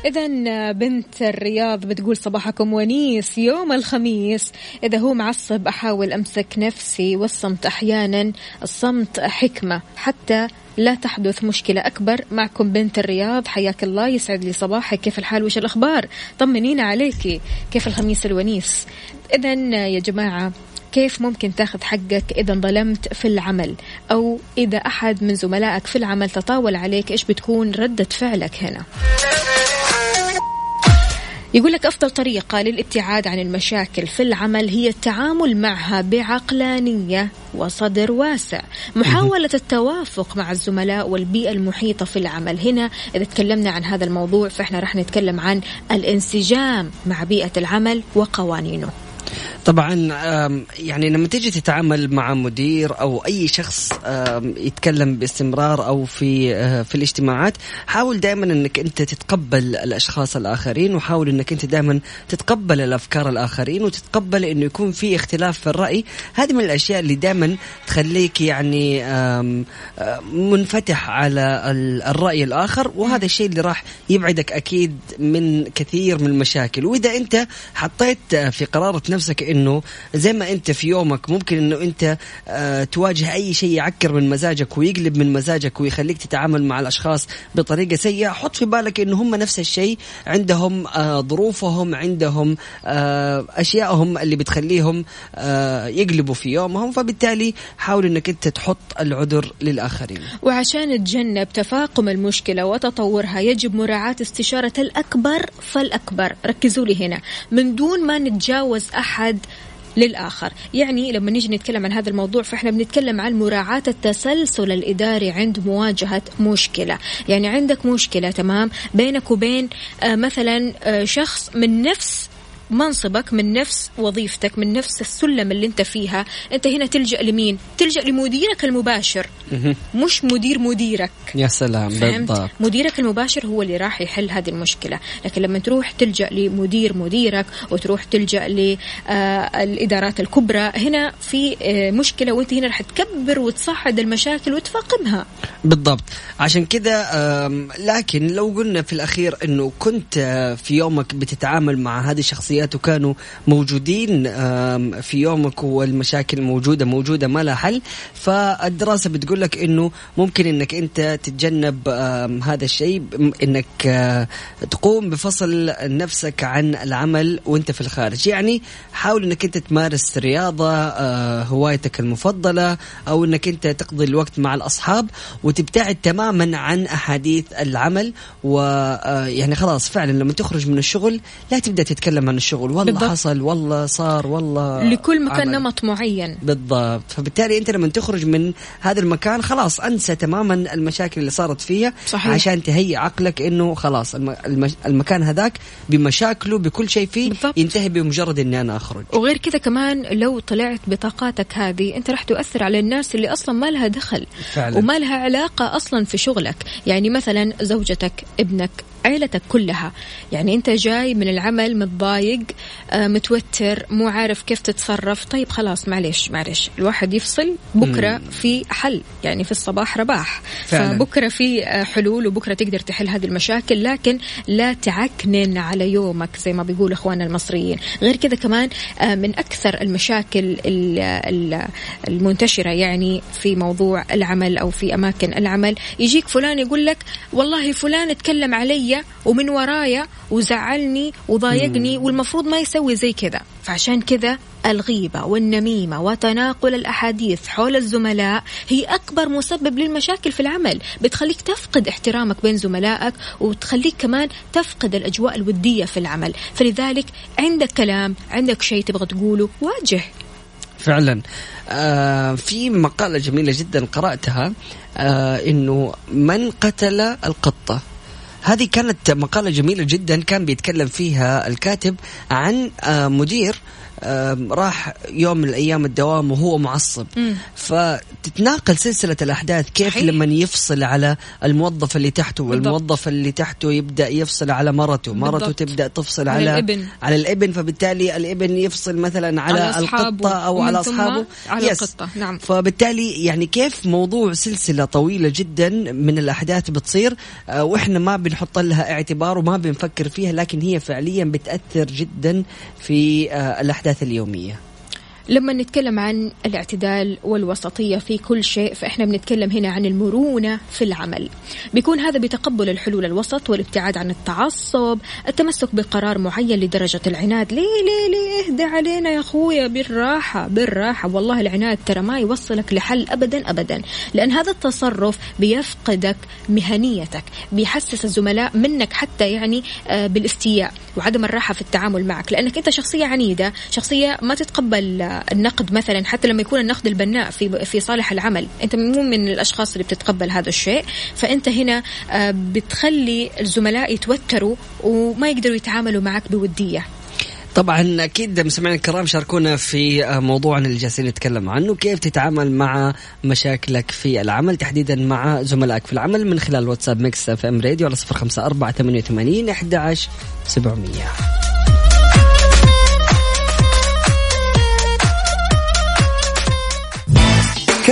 إذا بنت الرياض بتقول صباحكم ونيس يوم الخميس. إذا هو معصب أحاول أمسك نفسي والصمت أحيانا الصمت حكمة. حتى لا تحدث مشكلة أكبر معكم بنت الرياض. حياك الله يسعد لي صباحك. كيف الحال؟ وش الأخبار؟ طمنينا عليكي كيف الخميس الونيس؟ إذا يا جماعة كيف ممكن تاخذ حقك إذا ظلمت في العمل؟ أو إذا أحد من زملائك في العمل تطاول عليك إيش بتكون ردة فعلك هنا؟ يقول لك أفضل طريقة للابتعاد عن المشاكل في العمل هي التعامل معها بعقلانية وصدر واسع. محاولة التوافق مع الزملاء والبيئة المحيطة في العمل. هنا إذا تكلمنا عن هذا الموضوع فإحنا راح نتكلم عن الانسجام مع بيئة العمل وقوانينه. طبعا يعني لما تيجي تتعامل مع مدير أو أي شخص يتكلم باستمرار أو في آه، في الاجتماعات حاول دائما إنك أنت تتقبل الأشخاص الآخرين وحاول إنك أنت دائما تتقبل الأفكار الآخرين وتتقبل إنه يكون في اختلاف في الرأي. هذه من الأشياء اللي دائما تخليك يعني منفتح على الرأي الآخر وهذا الشيء اللي راح يبعدك أكيد من كثير من المشاكل. وإذا أنت حطيت في قرارة نفسك إنه زي ما أنت في يومك ممكن إنه أنت آه تواجه أي شيء يعكر من مزاجك ويقلب من مزاجك ويخليك تتعامل مع الأشخاص بطريقة سيئة. حط في بالك إنه هم نفس الشيء عندهم آه ظروفهم عندهم آه اشيائهم اللي بتخليهم آه يقلبوا في يومهم. فبالتالي حاول إنك أنت تحط العذر للآخرين. وعشان تجنب تفاقم المشكلة وتطورها يجب مراعاة استشارة الأكبر فالأكبر. ركزوا لي هنا. من دون ما نتجاوز أحد للآخر. يعني لما نيجي نتكلم عن هذا الموضوع فإحنا بنتكلم عن مراعاة التسلسل الإداري عند مواجهة مشكلة. يعني عندك مشكلة تمام؟ بينك وبين آه مثلا آه شخص من نفس منصبك من نفس وظيفتك من نفس السلم اللي انت فيها. انت هنا تلجأ لمين؟ تلجأ لمديرك المباشر. مش مدير مديرك. يا سلام بالضبط. مديرك المباشر هو اللي راح يحل هذه المشكلة. لكن لما تروح تلجأ لمدير مديرك وتروح تلجأ للادارات الكبرى هنا في آه، مشكلة وانت هنا راح تكبر وتصعد المشاكل وتفاقمها. بالضبط. عشان كذا لكن لو قلنا في الأخير إنه كنت آه، في يومك بتتعامل مع هذه الشخصية الشخصيات وكانوا موجودين في يومك والمشاكل موجودة موجودة ما لها حل. فالدراسة بتقول لك إنه ممكن إنك أنت تتجنب هذا الشيء آه، تقوم بفصل نفسك عن العمل وأنت في الخارج. يعني حاول إنك أنت تمارس رياضة هوايتك المفضلة أو إنك أنت تقضي الوقت مع الأصحاب وتبتعد تماما عن أحاديث العمل. ويعني خلاص فعلا لما تخرج من الشغل لا تبدأ تتكلم عن الشغل والله بالضبط. حصل والله صار والله لكل مكان عمل. نمط معين بالضبط فبالتالي أنت لما تخرج من هذا المكان خلاص أنسى تماما المشاكل اللي صارت فيها صحيح. عشان تهيئ عقلك إنه خلاص المكان هذاك بمشاكله بكل شيء فيه بالضبط. ينتهي بمجرد إني أنا أخرج وغير كذا كمان لو طلعت بطاقاتك هذه أنت راح تؤثر على الناس اللي أصلا ما لها دخل فعلا. وما لها علاقة أصلا في شغلك يعني مثلا زوجتك ابنك عيلتك كلها. يعني أنت جاي من العمل متضايق آه، متوتر مو عارف كيف تتصرف. طيب خلاص معلش معلش الواحد يفصل بكرة مم. في حل. يعني في الصباح رباح. فعلا. فبكرة في آه، حلول وبكرة تقدر تحل هذه المشاكل. لكن لا تعكنن على يومك زي ما بيقول إخواننا المصريين. غير كذا كمان آه، من أكثر المشاكل المنتشرة يعني في موضوع العمل أو في أماكن العمل يجيك فلان يقول لك والله فلان تكلم علي ومن ورايا وزعلني وضايقني والمفروض ما يسوي زي كذا. فعشان كذا الغيبة والنميمة وتناقل الأحاديث حول الزملاء هي أكبر مسبب للمشاكل في العمل. بتخليك تفقد احترامك بين زملائك وتخليك كمان تفقد الأجواء الودية في العمل. فلذلك عندك كلام عندك شيء تبغى تقوله واجه. فعلا. آه في مقالة جميلة جدا قرأتها آه إنه من قتل القطة. هذه كانت مقالة جميلة جدا كان بيتكلم فيها الكاتب عن آه، مدير راح يوم من الأيام الدوام وهو معصب مم. فتتناقل سلسلة الأحداث كيف صحيح. لما يفصل على الموظف اللي تحته. والموظف اللي تحته يبدأ يفصل على مرته مرته بالضبط. تبدأ تفصل على على الإبن. على الإبن فبالتالي الإبن يفصل مثلا على, على. القطة أو على أصحابه على يس. القطة، نعم. فبالتالي يعني كيف موضوع سلسلة طويلة جدا من الأحداث بتصير آه، وإحنا ما بنحط لها اعتبار وما بنفكر فيها لكن هي فعليا بتأثر جدا في آه، الأحداث اليومية. لما نتكلم عن الاعتدال والوسطية في كل شيء فإحنا بنتكلم هنا عن المرونة في العمل. بيكون هذا بتقبل الحلول الوسط والابتعاد عن التعصب التمسك بقرار معين لدرجة العناد. ليه ليه ليه؟ اهدى علينا يا أخويا بالراحة بالراحة. والله العناد ترى ما يوصلك لحل أبدا أبدا. لأن هذا التصرف بيفقدك مهنيتك بيحسس الزملاء منك حتى يعني آه، بالاستياء وعدم الراحة في التعامل معك. لأنك أنت شخصية عنيدة شخصية ما تتقبل النقد مثلا حتى لما يكون النقد البناء في في صالح العمل. أنت مو من الأشخاص اللي بتتقبل هذا الشيء. فأنت هنا آه، بتخلي الزملاء يتوتروا وما يقدروا يتعاملوا معك بودية. طبعا أكيد مستمعينا الكرام شاركونا في آه، موضوعنا اللي جالسين نتكلم عنه. كيف تتعامل مع مشاكلك في العمل؟ تحديدا مع زملائك في العمل من خلال واتساب Mix FM Radio على 054 88 11 700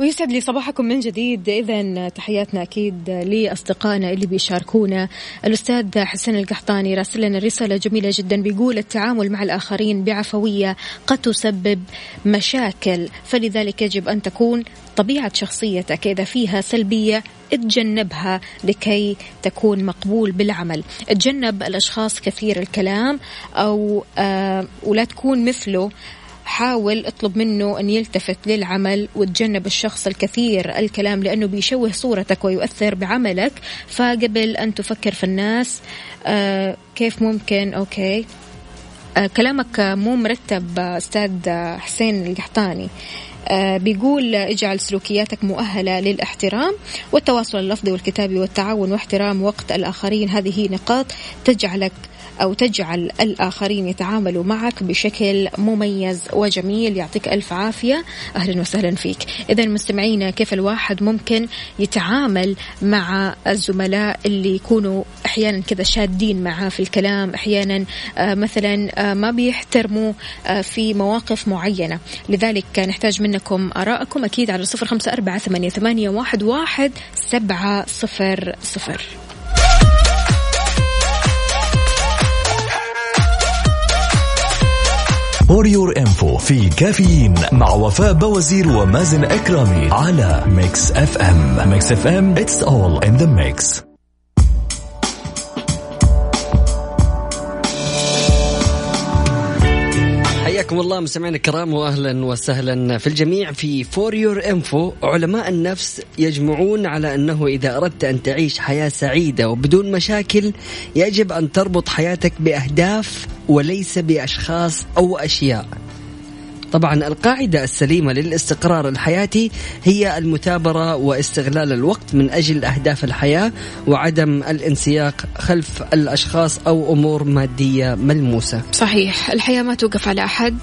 ويسعد لي صباحكم من جديد. إذا تحياتنا أكيد لأصدقائنا اللي بيشاركونا. الأستاذ حسين القحطاني راسل لنا رسالة جميلة جدا بيقول التعامل مع الآخرين بعفوية قد تسبب مشاكل فلذلك يجب أن تكون طبيعة شخصيتك إذا فيها سلبية اتجنبها لكي تكون مقبول بالعمل. اتجنب الأشخاص كثير الكلام أو آه ولا تكون مثله حاول اطلب منه أن يلتفت للعمل وتجنب الشخص الكثير الكلام لأنه بيشوه صورتك ويؤثر بعملك. فقبل أن تفكر في الناس آه كيف ممكن؟ أوكي. آه كلامك مو مرتب أستاذ حسين القحطاني. آه، بيقول اجعل سلوكياتك مؤهلة للاحترام والتواصل اللفظي والكتابي والتعاون واحترام وقت الآخرين. هذه نقاط تجعلك أو تجعل الآخرين يتعاملوا معك بشكل مميز وجميل. يعطيك ألف عافية. أهلا وسهلا فيك. إذا مستمعينا كيف الواحد ممكن يتعامل مع الزملاء اللي يكونوا أحيانا كذا شادين معاه في الكلام أحيانا آه، مثلا آه، ما بيحترموا آه، في مواقف معينة. لذلك نحتاج منكم آراءكم أكيد على صفر خمسة أربعة ثمانية, ثمانية واحد, واحد سبعة صفر صفر. For your info في كافيين مع وفاء بوازير ومازن إكرامي على Mix FM Mix FM it's all in the mix حياكم الله مستمعينا الكرام واهلا وسهلا في الجميع في فور يور انفو علماء النفس يجمعون على أنه إذا أردت أن تعيش حياة سعيدة وبدون مشاكل يجب أن تربط حياتك بأهداف وليس بأشخاص أو أشياء. طبعا القاعدة السليمة للاستقرار الحياتي هي المثابرة واستغلال الوقت من أجل أهداف الحياة وعدم الانسياق خلف الأشخاص أو أمور مادية ملموسة. صحيح الحياة ما توقف على أحد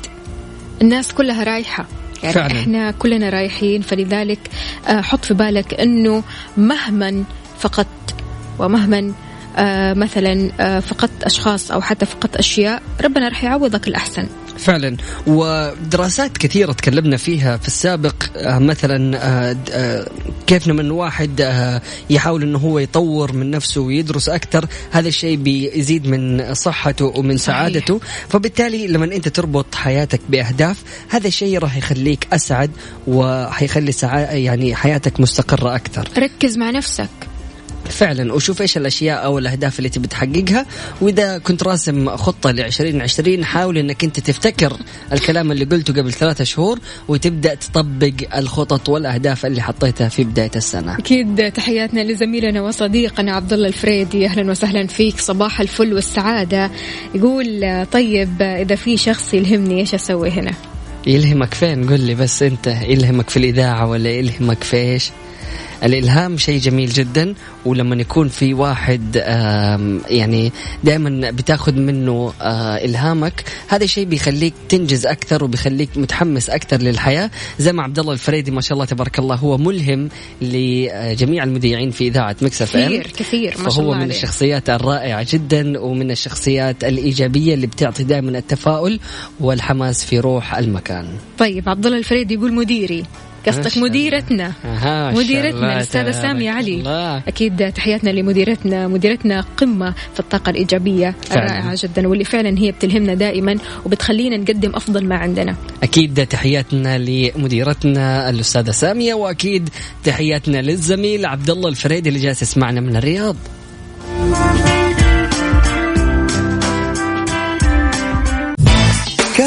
الناس كلها رايحة. يعني فعلاً. إحنا كلنا رايحين فلذلك آه، حط في بالك إنه مهما فقدت ومهما آه، مثلا آه، فقدت أشخاص أو حتى فقدت أشياء ربنا راح يعوضك الأحسن. فعلا. ودراسات كثيرة تكلمنا فيها في السابق آه، مثلا آه، آه، كيف لما واحد آه، يحاول إنه هو يطور من نفسه ويدرس أكثر هذا الشيء بيزيد من صحته ومن سعادته. فبالتالي لما أنت تربط حياتك بأهداف هذا الشيء راح يخليك أسعد وحيخلي يعني حياتك مستقرة أكثر. ركز مع نفسك. فعلا وشوف إيش الأشياء أو الأهداف اللي تبي تحققها وإذا كنت راسم خطة ل 2020 حاول إنك أنت تفتكر الكلام اللي قلته قبل ثلاثة شهور وتبدأ تطبق الخطط والأهداف اللي حطيتها في بداية السنة. أكيد تحياتنا لزميلنا وصديقنا عبد الله الفريدي أهلا وسهلا فيك صباح الفل والسعادة يقول طيب إذا في شخص يلهمني إيش أسوي هنا؟ يلهمك فين قل لي بس أنت يلهمك في الإذاعة ولا يلهمك في إيش؟ الإلهام شيء جميل جدا ولما يكون في واحد يعني دائما بتاخذ منه آه، إلهامك هذا الشيء بيخليك تنجز أكثر وبيخليك متحمس أكثر للحياة. زي ما عبد الله الفريدي ما شاء الله تبارك الله هو ملهم لجميع المذيعين في إذاعة مكسف كثير كثير ما شاء الله فهو من الشخصيات الرائعة جدا ومن الشخصيات الإيجابية اللي بتعطي دائما التفاؤل والحماس في روح المكان. طيب عبد الله الفريدي يقول مديري. قصدك مديرتنا. مديرتنا الاستاذه سامية علي. الله. أكيد تحياتنا لمديرتنا. مديرتنا قمة في الطاقة الإيجابية الرائعة جدا واللي فعلا هي بتلهمنا دائما وبتخلينا نقدم أفضل ما عندنا. أكيد تحياتنا لمديرتنا الأستاذة سامية وأكيد تحياتنا للزميل عبد الله الفريدي اللي جالس يسمعنا من الرياض.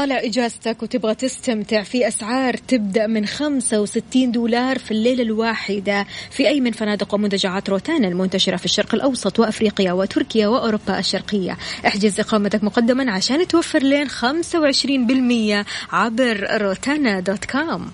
طالع إجازتك وتبغى تستمتع في أسعار تبدأ من 65 دولار في الليلة الواحدة. في أي من فنادق ومنتجعات روتانا المنتشرة في الشرق الأوسط وأفريقيا وتركيا وأوروبا الشرقية. احجز إقامتك مقدما عشان توفر لين 25% عبر روتانا dot com.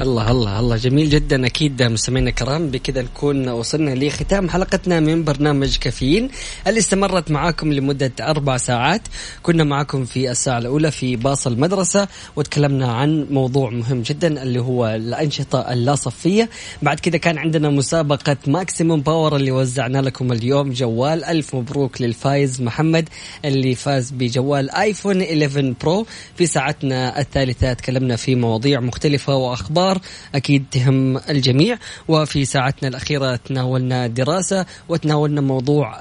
الله الله الله. جميل جدا أكيد مستمعينا الكرام بكذا نكون وصلنا لختام حلقتنا من برنامج كافيين اللي استمرت معاكم لمدة أربع ساعات. كنا معاكم في الساعة الأولى في باص المدرسة وتكلمنا عن موضوع مهم جدا اللي هو الأنشطة اللاصفيه بعد كذا كان عندنا مسابقة Maximum Power اللي وزعنا لكم اليوم. جوال ألف مبروك للفايز محمد اللي فاز بجوال iPhone 11 Pro. في ساعتنا الثالثة تكلمنا في مواضيع مختلفة وأخبار الأخبار. أكيد تهم الجميع. وفي ساعتنا الأخيرة تناولنا دراسة وتناولنا موضوع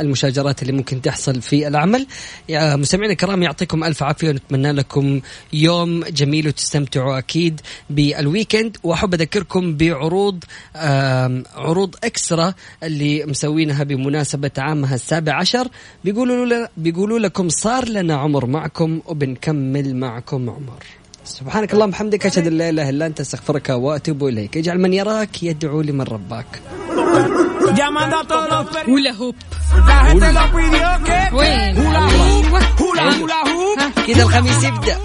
المشاجرات اللي ممكن تحصل في العمل. مستمعينا الكرام يعطيكم ألف عافية ونتمنى لكم يوم جميل وتستمتعوا أكيد بالويكند وأحب أذكركم بعروض عروض إكسترا اللي مسوينها بمناسبة عامها السابع عشر. بيقولوا بيقولوا لكم صار لنا عمر معكم وبنكمل معكم عمر. سبحانك اللهم وبحمدك اشهد ان لا اله الا انت استغفرك واتوب اليك اجعل من يراك يدعو لمن رباك هولا هوب وين كذا الخميس يبدا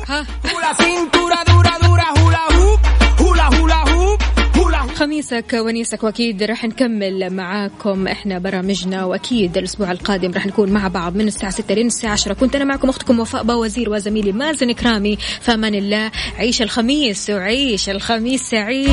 خميسك ونيسك وأكيد راح نكمل معاكم إحنا برامجنا وأكيد الأسبوع القادم راح نكون مع بعض من الساعة 6 لين الساعة 10 كنت أنا معكم أختكم وفاء باوزير وزميلي مازن كرامي فأمان الله. عيش الخميس وعيش الخميس سعيد.